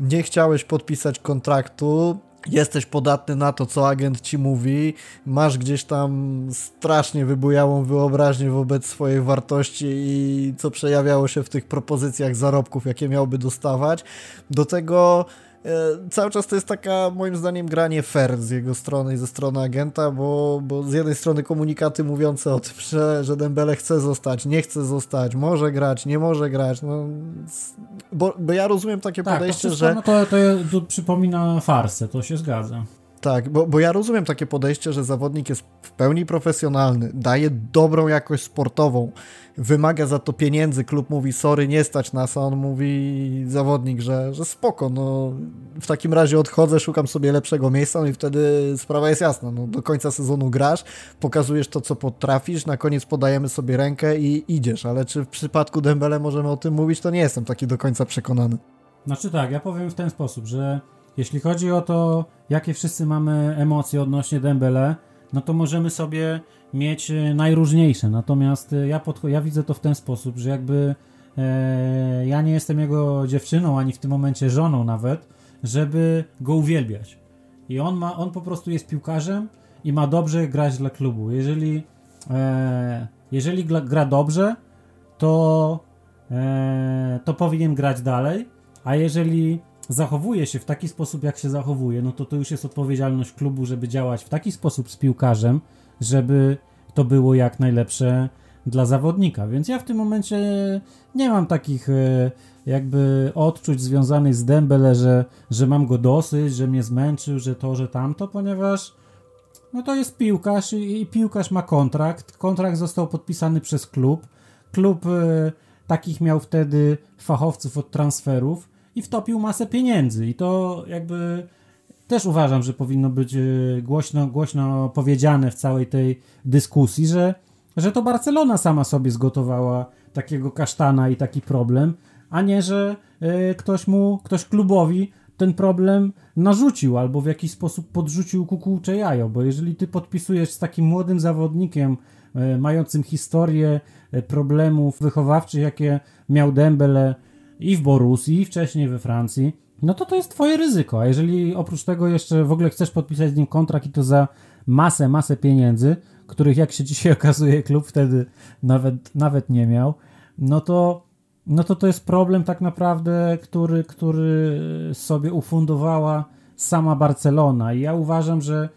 nie chciałeś podpisać kontraktu, jesteś podatny na to, co agent ci mówi, masz gdzieś tam strasznie wybujałą wyobraźnię wobec swojej wartości i co przejawiało się w tych propozycjach zarobków, jakie miałby dostawać. Do tego cały czas to jest taka, moim zdaniem, granie fair z jego strony i ze strony agenta, bo, bo z jednej strony komunikaty mówiące o tym, że, że Dembele chce zostać, nie chce zostać, może grać, nie może grać, no, bo, bo ja rozumiem takie Tak, to, podejście, wszystko, że... no to, to, to przypomina farsę, to się zgadza. Tak, bo, bo ja rozumiem takie podejście, że zawodnik jest w pełni profesjonalny, daje dobrą jakość sportową, wymaga za to pieniędzy, klub mówi sorry, nie stać nas, a on mówi zawodnik, że, że spoko, no w takim razie odchodzę, szukam sobie lepszego miejsca, no i wtedy sprawa jest jasna, no do końca sezonu grasz, pokazujesz to, co potrafisz, na koniec podajemy sobie rękę i idziesz, ale czy w przypadku Dembele możemy o tym mówić, to nie jestem taki do końca przekonany. Znaczy tak, ja powiem w ten sposób, że jeśli chodzi o to, jakie wszyscy mamy emocje odnośnie Dembele, no to możemy sobie mieć e, najróżniejsze. Natomiast e, ja, ja widzę to w ten sposób, że jakby e, ja nie jestem jego dziewczyną, ani w tym momencie żoną nawet, żeby go uwielbiać. I on ma, on po prostu jest piłkarzem i ma dobrze grać dla klubu. Jeżeli, e, jeżeli gra, gra dobrze, to, e, to powinien grać dalej, a jeżeli zachowuje się w taki sposób, jak się zachowuje, no to to już jest odpowiedzialność klubu, żeby działać w taki sposób z piłkarzem, żeby to było jak najlepsze dla zawodnika. Więc ja w tym momencie nie mam takich e, jakby odczuć związanych z Dembele, że, że mam go dosyć, że mnie zmęczył, że to, że tamto, ponieważ no to jest piłkarz i, i piłkarz ma kontrakt. Kontrakt został podpisany przez klub. klub e, takich miał wtedy fachowców od transferów i wtopił masę pieniędzy. I to jakby też uważam, że powinno być e, głośno, głośno powiedziane w całej tej dyskusji, że, że to Barcelona sama sobie zgotowała takiego kasztana i taki problem, a nie, że e, ktoś mu, ktoś klubowi ten problem narzucił albo w jakiś sposób podrzucił kukułcze jajo, bo jeżeli ty podpisujesz z takim młodym zawodnikiem e, mającym historię problemów wychowawczych, jakie miał Dembele i w Borussii, i wcześniej we Francji, no to to jest twoje ryzyko. A jeżeli oprócz tego jeszcze w ogóle chcesz podpisać z nim kontrakt i to za masę, masę pieniędzy, których jak się dzisiaj okazuje klub wtedy nawet, nawet nie miał, no to, no to to jest problem tak naprawdę, który, który sobie ufundowała sama Barcelona. I ja uważam, że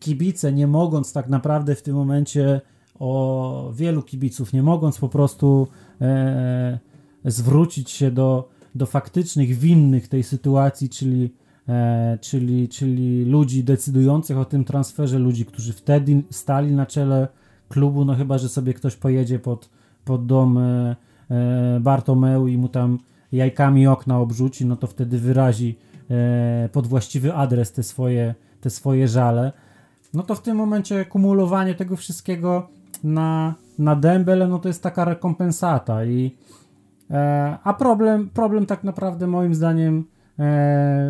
kibice, nie mogąc tak naprawdę w tym momencie o wielu kibiców, nie mogąc po prostu e, zwrócić się do do faktycznych winnych tej sytuacji, czyli, e, czyli, czyli ludzi decydujących o tym transferze, ludzi, którzy wtedy stali na czele klubu, no chyba, że sobie ktoś pojedzie pod, pod dom e, e, Bartomeu i mu tam jajkami okna obrzuci, no to wtedy wyrazi e, pod właściwy adres te swoje, te swoje żale. No to w tym momencie kumulowanie tego wszystkiego na, na Dembele, no to jest taka rekompensata i a problem, problem tak naprawdę moim zdaniem e,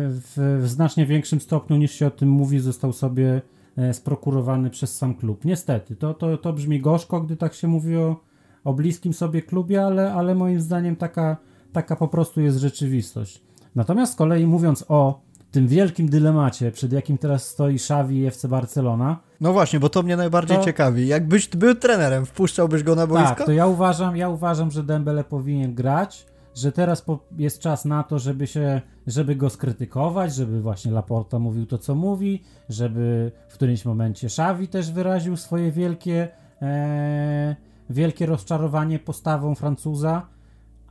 w, w znacznie większym stopniu niż się o tym mówi został sobie e, sprokurowany przez sam klub. Niestety, to, to, to brzmi gorzko, gdy tak się mówi o, o bliskim sobie klubie, ale, ale moim zdaniem taka, taka po prostu jest rzeczywistość. Natomiast z kolei mówiąc o tym wielkim dylemacie, przed jakim teraz stoi Xavi i FC Barcelona. No właśnie, bo to mnie najbardziej to... ciekawi. Jakbyś był trenerem, wpuszczałbyś go na boisko? Tak, to ja uważam, ja uważam, że Dembele powinien grać, że teraz jest czas na to, żeby się, żeby go skrytykować, żeby właśnie Laporta mówił to, co mówi, żeby w którymś momencie Xavi też wyraził swoje wielkie, e, wielkie rozczarowanie postawą Francuza,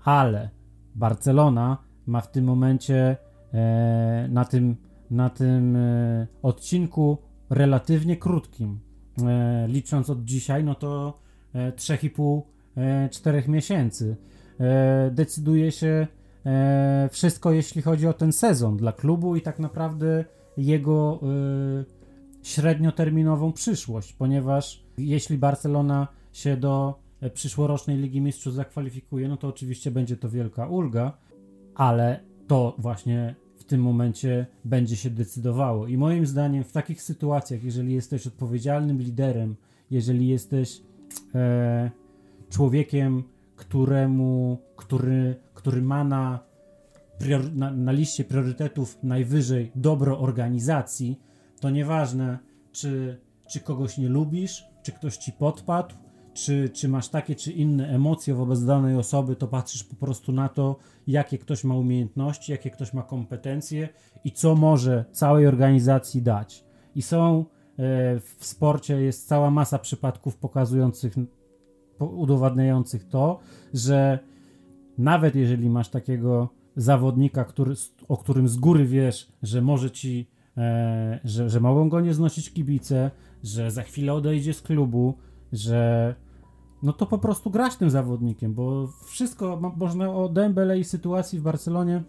ale Barcelona ma w tym momencie na tym, na tym e, odcinku relatywnie krótkim, e, licząc od dzisiaj, no to 3,5-4 miesięcy. Decyduje się wszystko, jeśli chodzi o ten sezon dla klubu i tak naprawdę jego średnioterminową przyszłość, ponieważ jeśli Barcelona się do przyszłorocznej Ligi Mistrzów zakwalifikuje, no to oczywiście będzie to wielka ulga, ale to właśnie w tym momencie będzie się decydowało. I moim zdaniem w takich sytuacjach, jeżeli jesteś odpowiedzialnym liderem, jeżeli jesteś e, człowiekiem, któremu, który, który ma na, prior, na, na liście priorytetów najwyżej dobro organizacji, to nieważne, czy, czy kogoś nie lubisz, czy ktoś ci podpadł, czy, czy masz takie czy inne emocje wobec danej osoby, to patrzysz po prostu na to, jakie ktoś ma umiejętności, jakie ktoś ma kompetencje i co może całej organizacji dać. I są e, w sporcie jest cała masa przypadków pokazujących, udowadniających to, że nawet jeżeli masz takiego zawodnika, który, o którym z góry wiesz, że może ci, e, że, że mogą go nie znosić kibice, że za chwilę odejdzie z klubu, że no to po prostu grać tym zawodnikiem, bo wszystko, można o Dembele i sytuacji w Barcelonie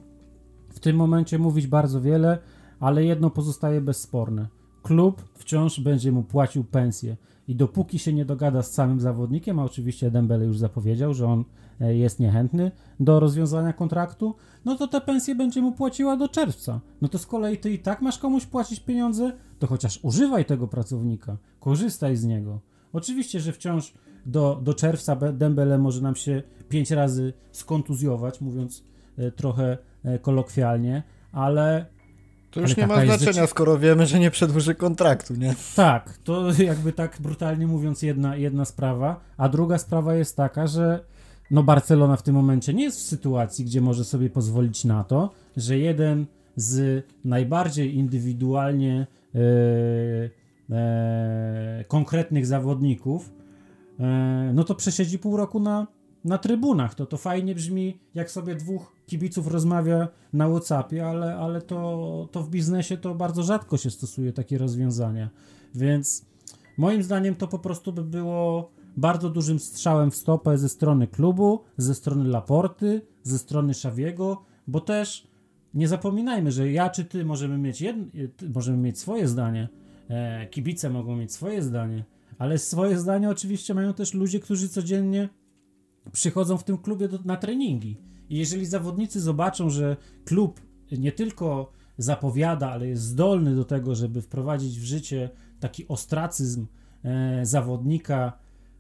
w tym momencie mówić bardzo wiele, ale jedno pozostaje bezsporne. Klub wciąż będzie mu płacił pensję i dopóki się nie dogada z samym zawodnikiem, a oczywiście Dembele już zapowiedział, że on e, jest niechętny do rozwiązania kontraktu, no to te pensje będzie mu płaciła do czerwca. No to z kolei ty i tak masz komuś płacić pieniądze, to chociaż używaj tego pracownika, korzystaj z niego. Oczywiście, że wciąż do, do czerwca Dembele może nam się pięć razy skontuzjować, mówiąc e, trochę e, kolokwialnie, ale to już nie ma znaczenia, skoro wiemy, że nie przedłuży kontraktu, nie? Tak, to jakby tak brutalnie mówiąc jedna, jedna sprawa, a druga sprawa jest taka, że no Barcelona w tym momencie nie jest w sytuacji, gdzie może sobie pozwolić na to, że jeden z najbardziej indywidualnie yy, konkretnych zawodników E, no to przesiedzi pół roku na, na trybunach. To, to fajnie brzmi, jak sobie dwóch kibiców rozmawia na WhatsAppie, ale, ale to, to w biznesie to bardzo rzadko się stosuje takie rozwiązania. Więc moim zdaniem to po prostu by było bardzo dużym strzałem w stopę ze strony klubu, ze strony Laporty, ze strony Szawiego, bo też nie zapominajmy, że ja czy ty możemy mieć, jedno, możemy mieć swoje zdanie, e, kibice mogą mieć swoje zdanie, ale swoje zdanie oczywiście mają też ludzie, którzy codziennie przychodzą w tym klubie do, na treningi. I jeżeli zawodnicy zobaczą, że klub nie tylko zapowiada, ale jest zdolny do tego, żeby wprowadzić w życie taki ostracyzm e, zawodnika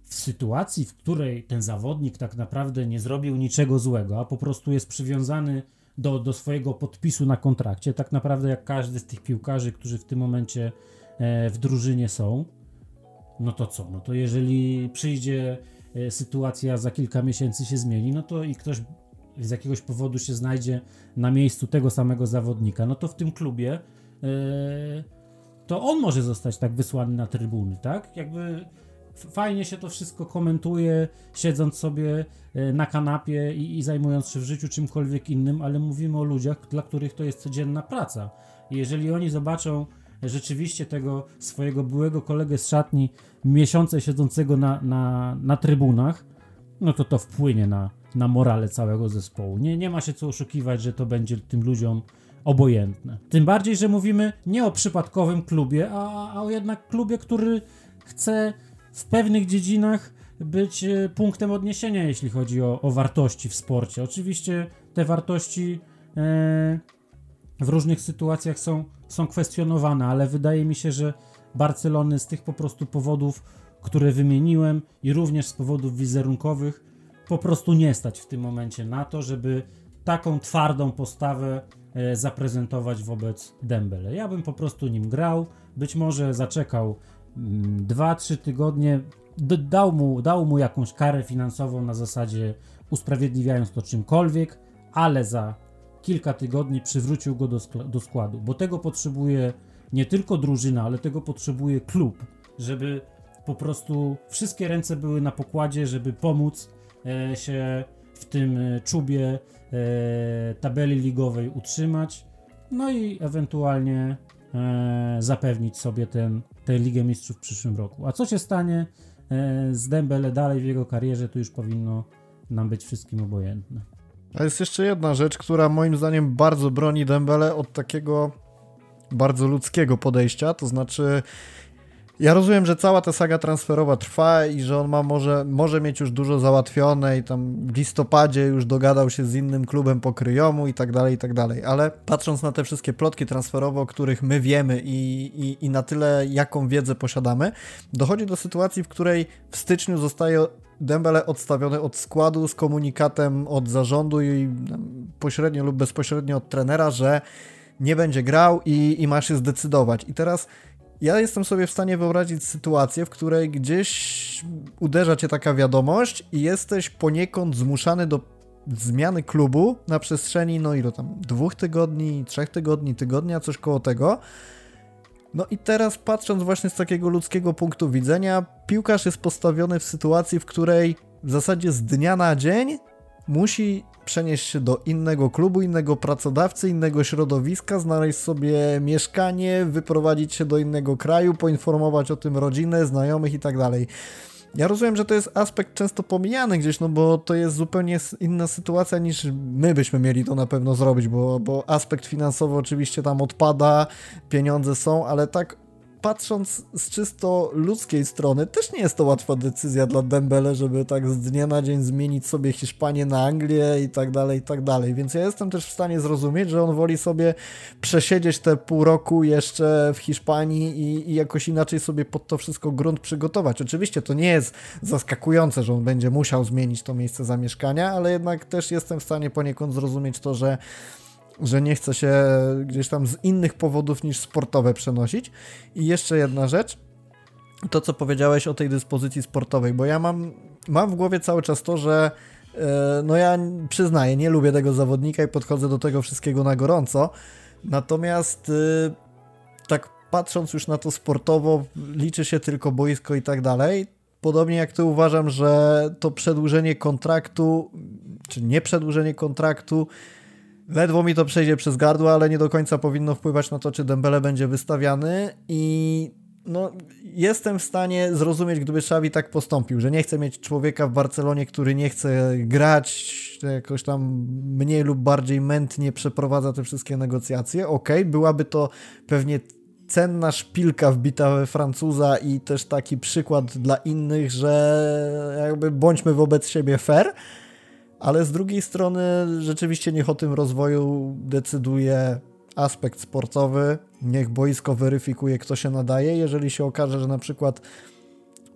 w sytuacji, w której ten zawodnik tak naprawdę nie zrobił niczego złego, a po prostu jest przywiązany do, do swojego podpisu na kontrakcie, tak naprawdę jak każdy z tych piłkarzy, którzy w tym momencie e, w drużynie są, no to co? No to jeżeli przyjdzie e, sytuacja za kilka miesięcy się zmieni, no to i ktoś z jakiegoś powodu się znajdzie na miejscu tego samego zawodnika, no to w tym klubie yy, to on może zostać tak wysłany na trybuny, tak? Jakby fajnie się to wszystko komentuje, siedząc sobie yy, na kanapie i, i, zajmując się w życiu czymkolwiek innym, ale mówimy o ludziach, dla których to jest codzienna praca. I jeżeli oni zobaczą rzeczywiście tego swojego byłego kolegę z szatni miesiące siedzącego na, na, na trybunach, no to to wpłynie na, na morale całego zespołu. Nie, nie ma się co oszukiwać, że to będzie tym ludziom obojętne. Tym bardziej, że mówimy nie o przypadkowym klubie, a, a o jednak klubie, który chce w pewnych dziedzinach być e, punktem odniesienia, jeśli chodzi o, o wartości w sporcie. Oczywiście te wartości e, w różnych sytuacjach są, są kwestionowane, ale wydaje mi się, że Barcelony z tych po prostu powodów, które wymieniłem i również z powodów wizerunkowych po prostu nie stać w tym momencie na to, żeby taką twardą postawę e, zaprezentować wobec Dembele. Ja bym po prostu nim grał, być może zaczekał 2-3 mm, tygodnie, dał mu, dał mu jakąś karę finansową na zasadzie usprawiedliwiając to czymkolwiek, ale za kilka tygodni przywrócił go do, do składu, bo tego potrzebuje nie tylko drużyna, ale tego potrzebuje klub, żeby po prostu wszystkie ręce były na pokładzie, żeby pomóc E, się w tym e, czubie e, tabeli ligowej utrzymać, no i ewentualnie zapewnić sobie ten, tę Ligę Mistrzów w przyszłym roku. A co się stanie z Dembele dalej w jego karierze, to już powinno nam być wszystkim obojętne. A jest jeszcze jedna rzecz, która moim zdaniem bardzo broni Dembele od takiego bardzo ludzkiego podejścia, to znaczy ja rozumiem, że cała ta saga transferowa trwa i że on ma może, może mieć już dużo załatwione i tam w listopadzie już dogadał się z innym klubem pokryjomu i tak dalej, i tak dalej, ale patrząc na te wszystkie plotki transferowe, o których my wiemy i, i, i na tyle jaką wiedzę posiadamy, dochodzi do sytuacji, w której w styczniu zostaje Dembele odstawiony od składu z komunikatem od zarządu i pośrednio lub bezpośrednio od trenera, że nie będzie grał i, i ma się zdecydować. I teraz ja jestem sobie w stanie wyobrazić sytuację, w której gdzieś uderza cię taka wiadomość i jesteś poniekąd zmuszany do zmiany klubu na przestrzeni, no ile tam, dwóch tygodni, trzech tygodni, tygodnia, coś koło tego. No i teraz patrząc właśnie z takiego ludzkiego punktu widzenia, piłkarz jest postawiony w sytuacji, w której w zasadzie z dnia na dzień musi przenieść się do innego klubu, innego pracodawcy, innego środowiska, znaleźć sobie mieszkanie, wyprowadzić się do innego kraju, poinformować o tym rodzinę, znajomych i tak. Ja rozumiem, że to jest aspekt często pomijany gdzieś, no bo to jest zupełnie inna sytuacja niż my byśmy mieli to na pewno zrobić, bo, bo aspekt finansowy oczywiście tam odpada, pieniądze są, ale tak patrząc z czysto ludzkiej strony, też nie jest to łatwa decyzja dla Dembele, żeby tak z dnia na dzień zmienić sobie Hiszpanię na Anglię i tak dalej, i tak dalej. Więc ja jestem też w stanie zrozumieć, że on woli sobie przesiedzieć te pół roku jeszcze w Hiszpanii i, i jakoś inaczej sobie pod to wszystko grunt przygotować. Oczywiście to nie jest zaskakujące, że on będzie musiał zmienić to miejsce zamieszkania, ale jednak też jestem w stanie poniekąd zrozumieć to, że że nie chce się gdzieś tam z innych powodów niż sportowe przenosić. I jeszcze jedna rzecz, to co powiedziałeś o tej dyspozycji sportowej, bo ja mam, mam w głowie cały czas to, że e, no ja przyznaję, nie lubię tego zawodnika i podchodzę do tego wszystkiego na gorąco. Natomiast e, tak patrząc już na to sportowo, liczy się tylko boisko i tak dalej. Podobnie jak ty uważam, że to przedłużenie kontraktu, czy nie przedłużenie kontraktu, Ledwo mi to przejdzie przez gardło, ale nie do końca powinno wpływać na to, czy Dembele będzie wystawiany i no, jestem w stanie zrozumieć, gdyby Xavi tak postąpił, że nie chce mieć człowieka w Barcelonie, który nie chce grać, jakoś tam mniej lub bardziej mętnie przeprowadza te wszystkie negocjacje. Okej, okay, byłaby to pewnie cenna szpilka wbita we Francuza i też taki przykład dla innych, że jakby bądźmy wobec siebie fair, ale z drugiej strony rzeczywiście niech o tym rozwoju decyduje aspekt sportowy, niech boisko weryfikuje, kto się nadaje. Jeżeli się okaże, że na przykład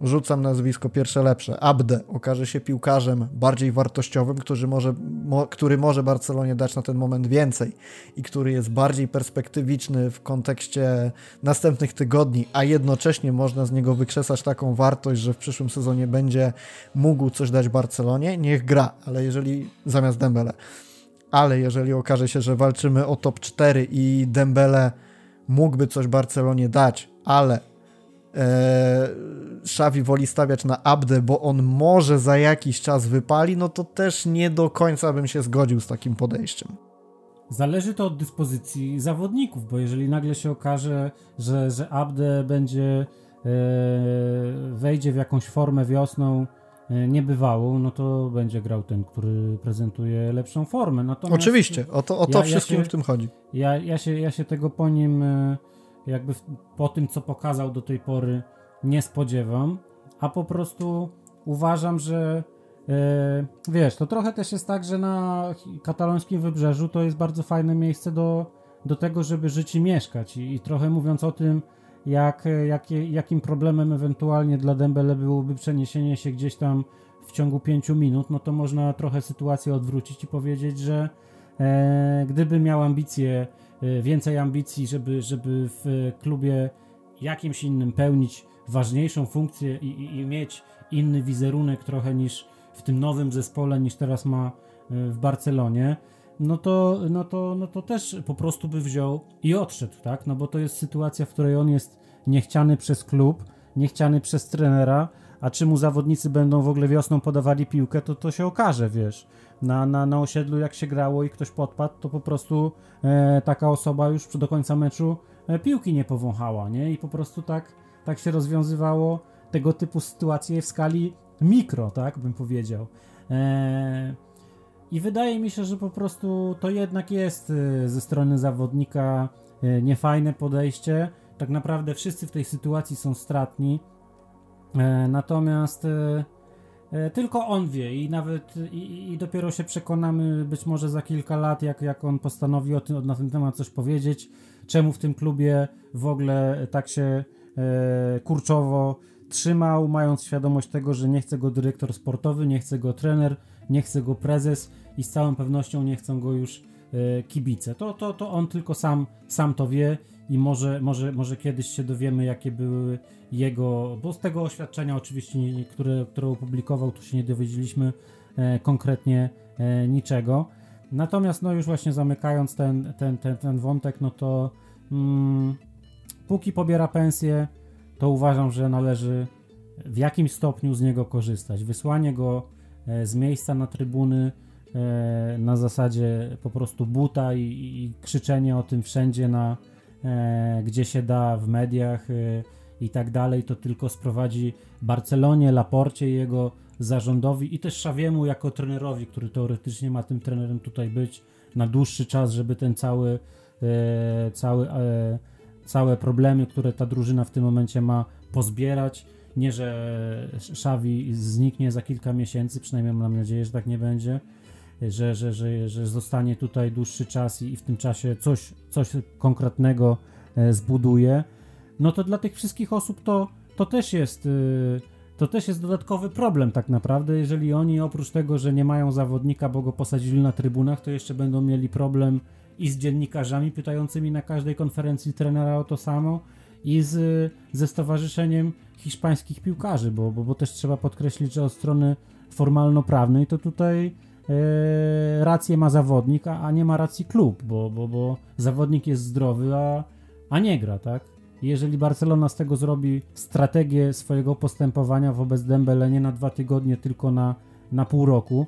rzucam nazwisko pierwsze lepsze, Abde okaże się piłkarzem bardziej wartościowym, który może, mo, który może Barcelonie dać na ten moment więcej i który jest bardziej perspektywiczny w kontekście następnych tygodni, a jednocześnie można z niego wykrzesać taką wartość, że w przyszłym sezonie będzie mógł coś dać Barcelonie, niech gra, ale jeżeli zamiast Dembele. Ale jeżeli okaże się, że walczymy o top 4 i Dembele mógłby coś Barcelonie dać, ale e, Xavi woli stawiać na Abde, bo on może za jakiś czas wypali, no to też nie do końca bym się zgodził z takim podejściem. Zależy to od dyspozycji zawodników, bo jeżeli nagle się okaże, że, że Abde będzie e, wejdzie w jakąś formę wiosną E, niebywałą, no to będzie grał ten, który prezentuje lepszą formę. Natomiast Oczywiście, o to, o to ja, wszystkim ja się, w tym chodzi. Ja, ja, się, ja się tego po nim, e, jakby po tym, co pokazał do tej pory, nie spodziewam, a po prostu uważam, że e, wiesz, to trochę też jest tak, że na katalońskim wybrzeżu to jest bardzo fajne miejsce do, do tego, żeby żyć i mieszkać. I, i trochę mówiąc o tym, jak, jak, jakim problemem ewentualnie dla Dembele byłoby przeniesienie się gdzieś tam w ciągu 5 minut, no to można trochę sytuację odwrócić i powiedzieć, że e, gdyby miał ambicje, e, więcej ambicji, żeby, żeby w klubie jakimś innym pełnić ważniejszą funkcję i, i, i mieć inny wizerunek trochę niż w tym nowym zespole, niż teraz ma e, w Barcelonie, no to, no, to, no to też po prostu by wziął i odszedł, tak? No bo to jest sytuacja, w której on jest niechciany przez klub, niechciany przez trenera, a czy mu zawodnicy będą w ogóle wiosną podawali piłkę, to to się okaże, wiesz. Na, na, na osiedlu jak się grało i ktoś podpadł, to po prostu e, taka osoba już do końca meczu e, piłki nie powąchała, nie? I po prostu tak, tak się rozwiązywało tego typu sytuacje w skali mikro, tak bym powiedział. E, i wydaje mi się, że po prostu to jednak jest y, ze strony zawodnika y, niefajne podejście. Tak naprawdę wszyscy w tej sytuacji są stratni. E, natomiast e, e, tylko on wie i nawet i, i, dopiero się przekonamy być może za kilka lat, jak, jak on postanowi o tym, na ten temat coś powiedzieć, czemu w tym klubie w ogóle tak się kurczowo trzymał, mając świadomość tego, że nie chce go dyrektor sportowy, nie chce go trener, nie chce go prezes i z całą pewnością nie chcą go już e, kibice. To, to, to on tylko sam, sam to wie i może, może, może kiedyś się dowiemy, jakie były jego, bo z tego oświadczenia oczywiście, które, które opublikował, tu się nie dowiedzieliśmy e, konkretnie e, niczego. Natomiast no już właśnie zamykając ten, ten, ten, ten wątek, no to mm, póki pobiera pensję, to uważam, że należy w jakimś stopniu z niego korzystać. Wysłanie go e, z miejsca na trybuny e, na zasadzie po prostu buta i, i krzyczenie o tym wszędzie, na, gdzie się da, w mediach i tak dalej, to tylko sprowadzi Barcelonie, Laporcie i jego zarządowi i też Szawiemu jako trenerowi, który teoretycznie ma tym trenerem tutaj być na dłuższy czas, żeby ten cały, cały całe problemy, które ta drużyna w tym momencie ma, pozbierać. Nie, że Szawi zniknie za kilka miesięcy, przynajmniej mam nadzieję, że tak nie będzie, że, że, że, że zostanie tutaj dłuższy czas i w tym czasie coś, coś konkretnego e, zbuduje. No to dla tych wszystkich osób to, to też jest. E, to też jest dodatkowy problem tak naprawdę, jeżeli oni oprócz tego, że nie mają zawodnika, bo go posadzili na trybunach, to jeszcze będą mieli problem i z dziennikarzami pytającymi na każdej konferencji trenera o to samo i z, ze Stowarzyszeniem Hiszpańskich Piłkarzy, bo, bo, bo też trzeba podkreślić, że od strony formalno-prawnej to tutaj rację ma zawodnik, a, a, nie ma racji klub, bo, bo, bo zawodnik jest zdrowy, a, a nie gra, tak? Jeżeli Barcelona z tego zrobi strategię swojego postępowania wobec Dembele nie na dwa tygodnie, tylko na, na pół roku,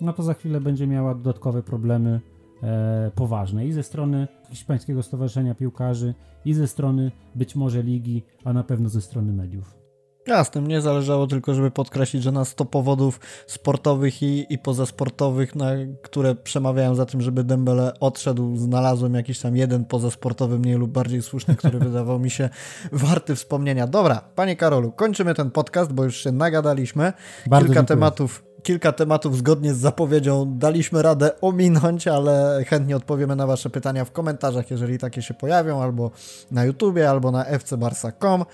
no to za chwilę będzie miała dodatkowe problemy e, poważne i ze strony Hiszpańskiego Stowarzyszenia Piłkarzy, i ze strony być może ligi, a na pewno ze strony mediów. Jasne, mnie zależało tylko, żeby podkreślić, że na 100 powodów sportowych i, i pozasportowych, na które przemawiają za tym, żeby Dembele odszedł, znalazłem jakiś tam jeden pozasportowy, mniej lub bardziej słuszny, który wydawał mi się warty wspomnienia. Dobra, panie Karolu, kończymy ten podcast, bo już się nagadaliśmy. Bardzo Kilka dziękuję. tematów kilka tematów zgodnie z zapowiedzią daliśmy radę ominąć, ale chętnie odpowiemy na Wasze pytania w komentarzach, jeżeli takie się pojawią, albo na YouTubie, albo na fcbarsa.com.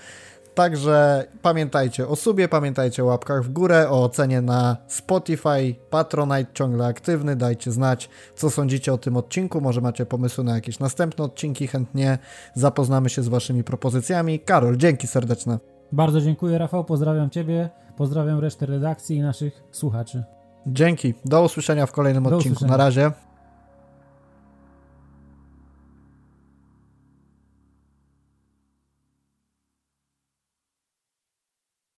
Także pamiętajcie o subie, pamiętajcie o łapkach w górę, o ocenie na Spotify, Patronite ciągle aktywny, dajcie znać, co sądzicie o tym odcinku, może macie pomysły na jakieś następne odcinki, chętnie zapoznamy się z Waszymi propozycjami. Karol, dzięki serdeczne. Bardzo dziękuję, Rafał. Pozdrawiam Ciebie, pozdrawiam resztę redakcji i naszych słuchaczy. Dzięki, do usłyszenia w kolejnym Do odcinku. usłyszenia. Na razie.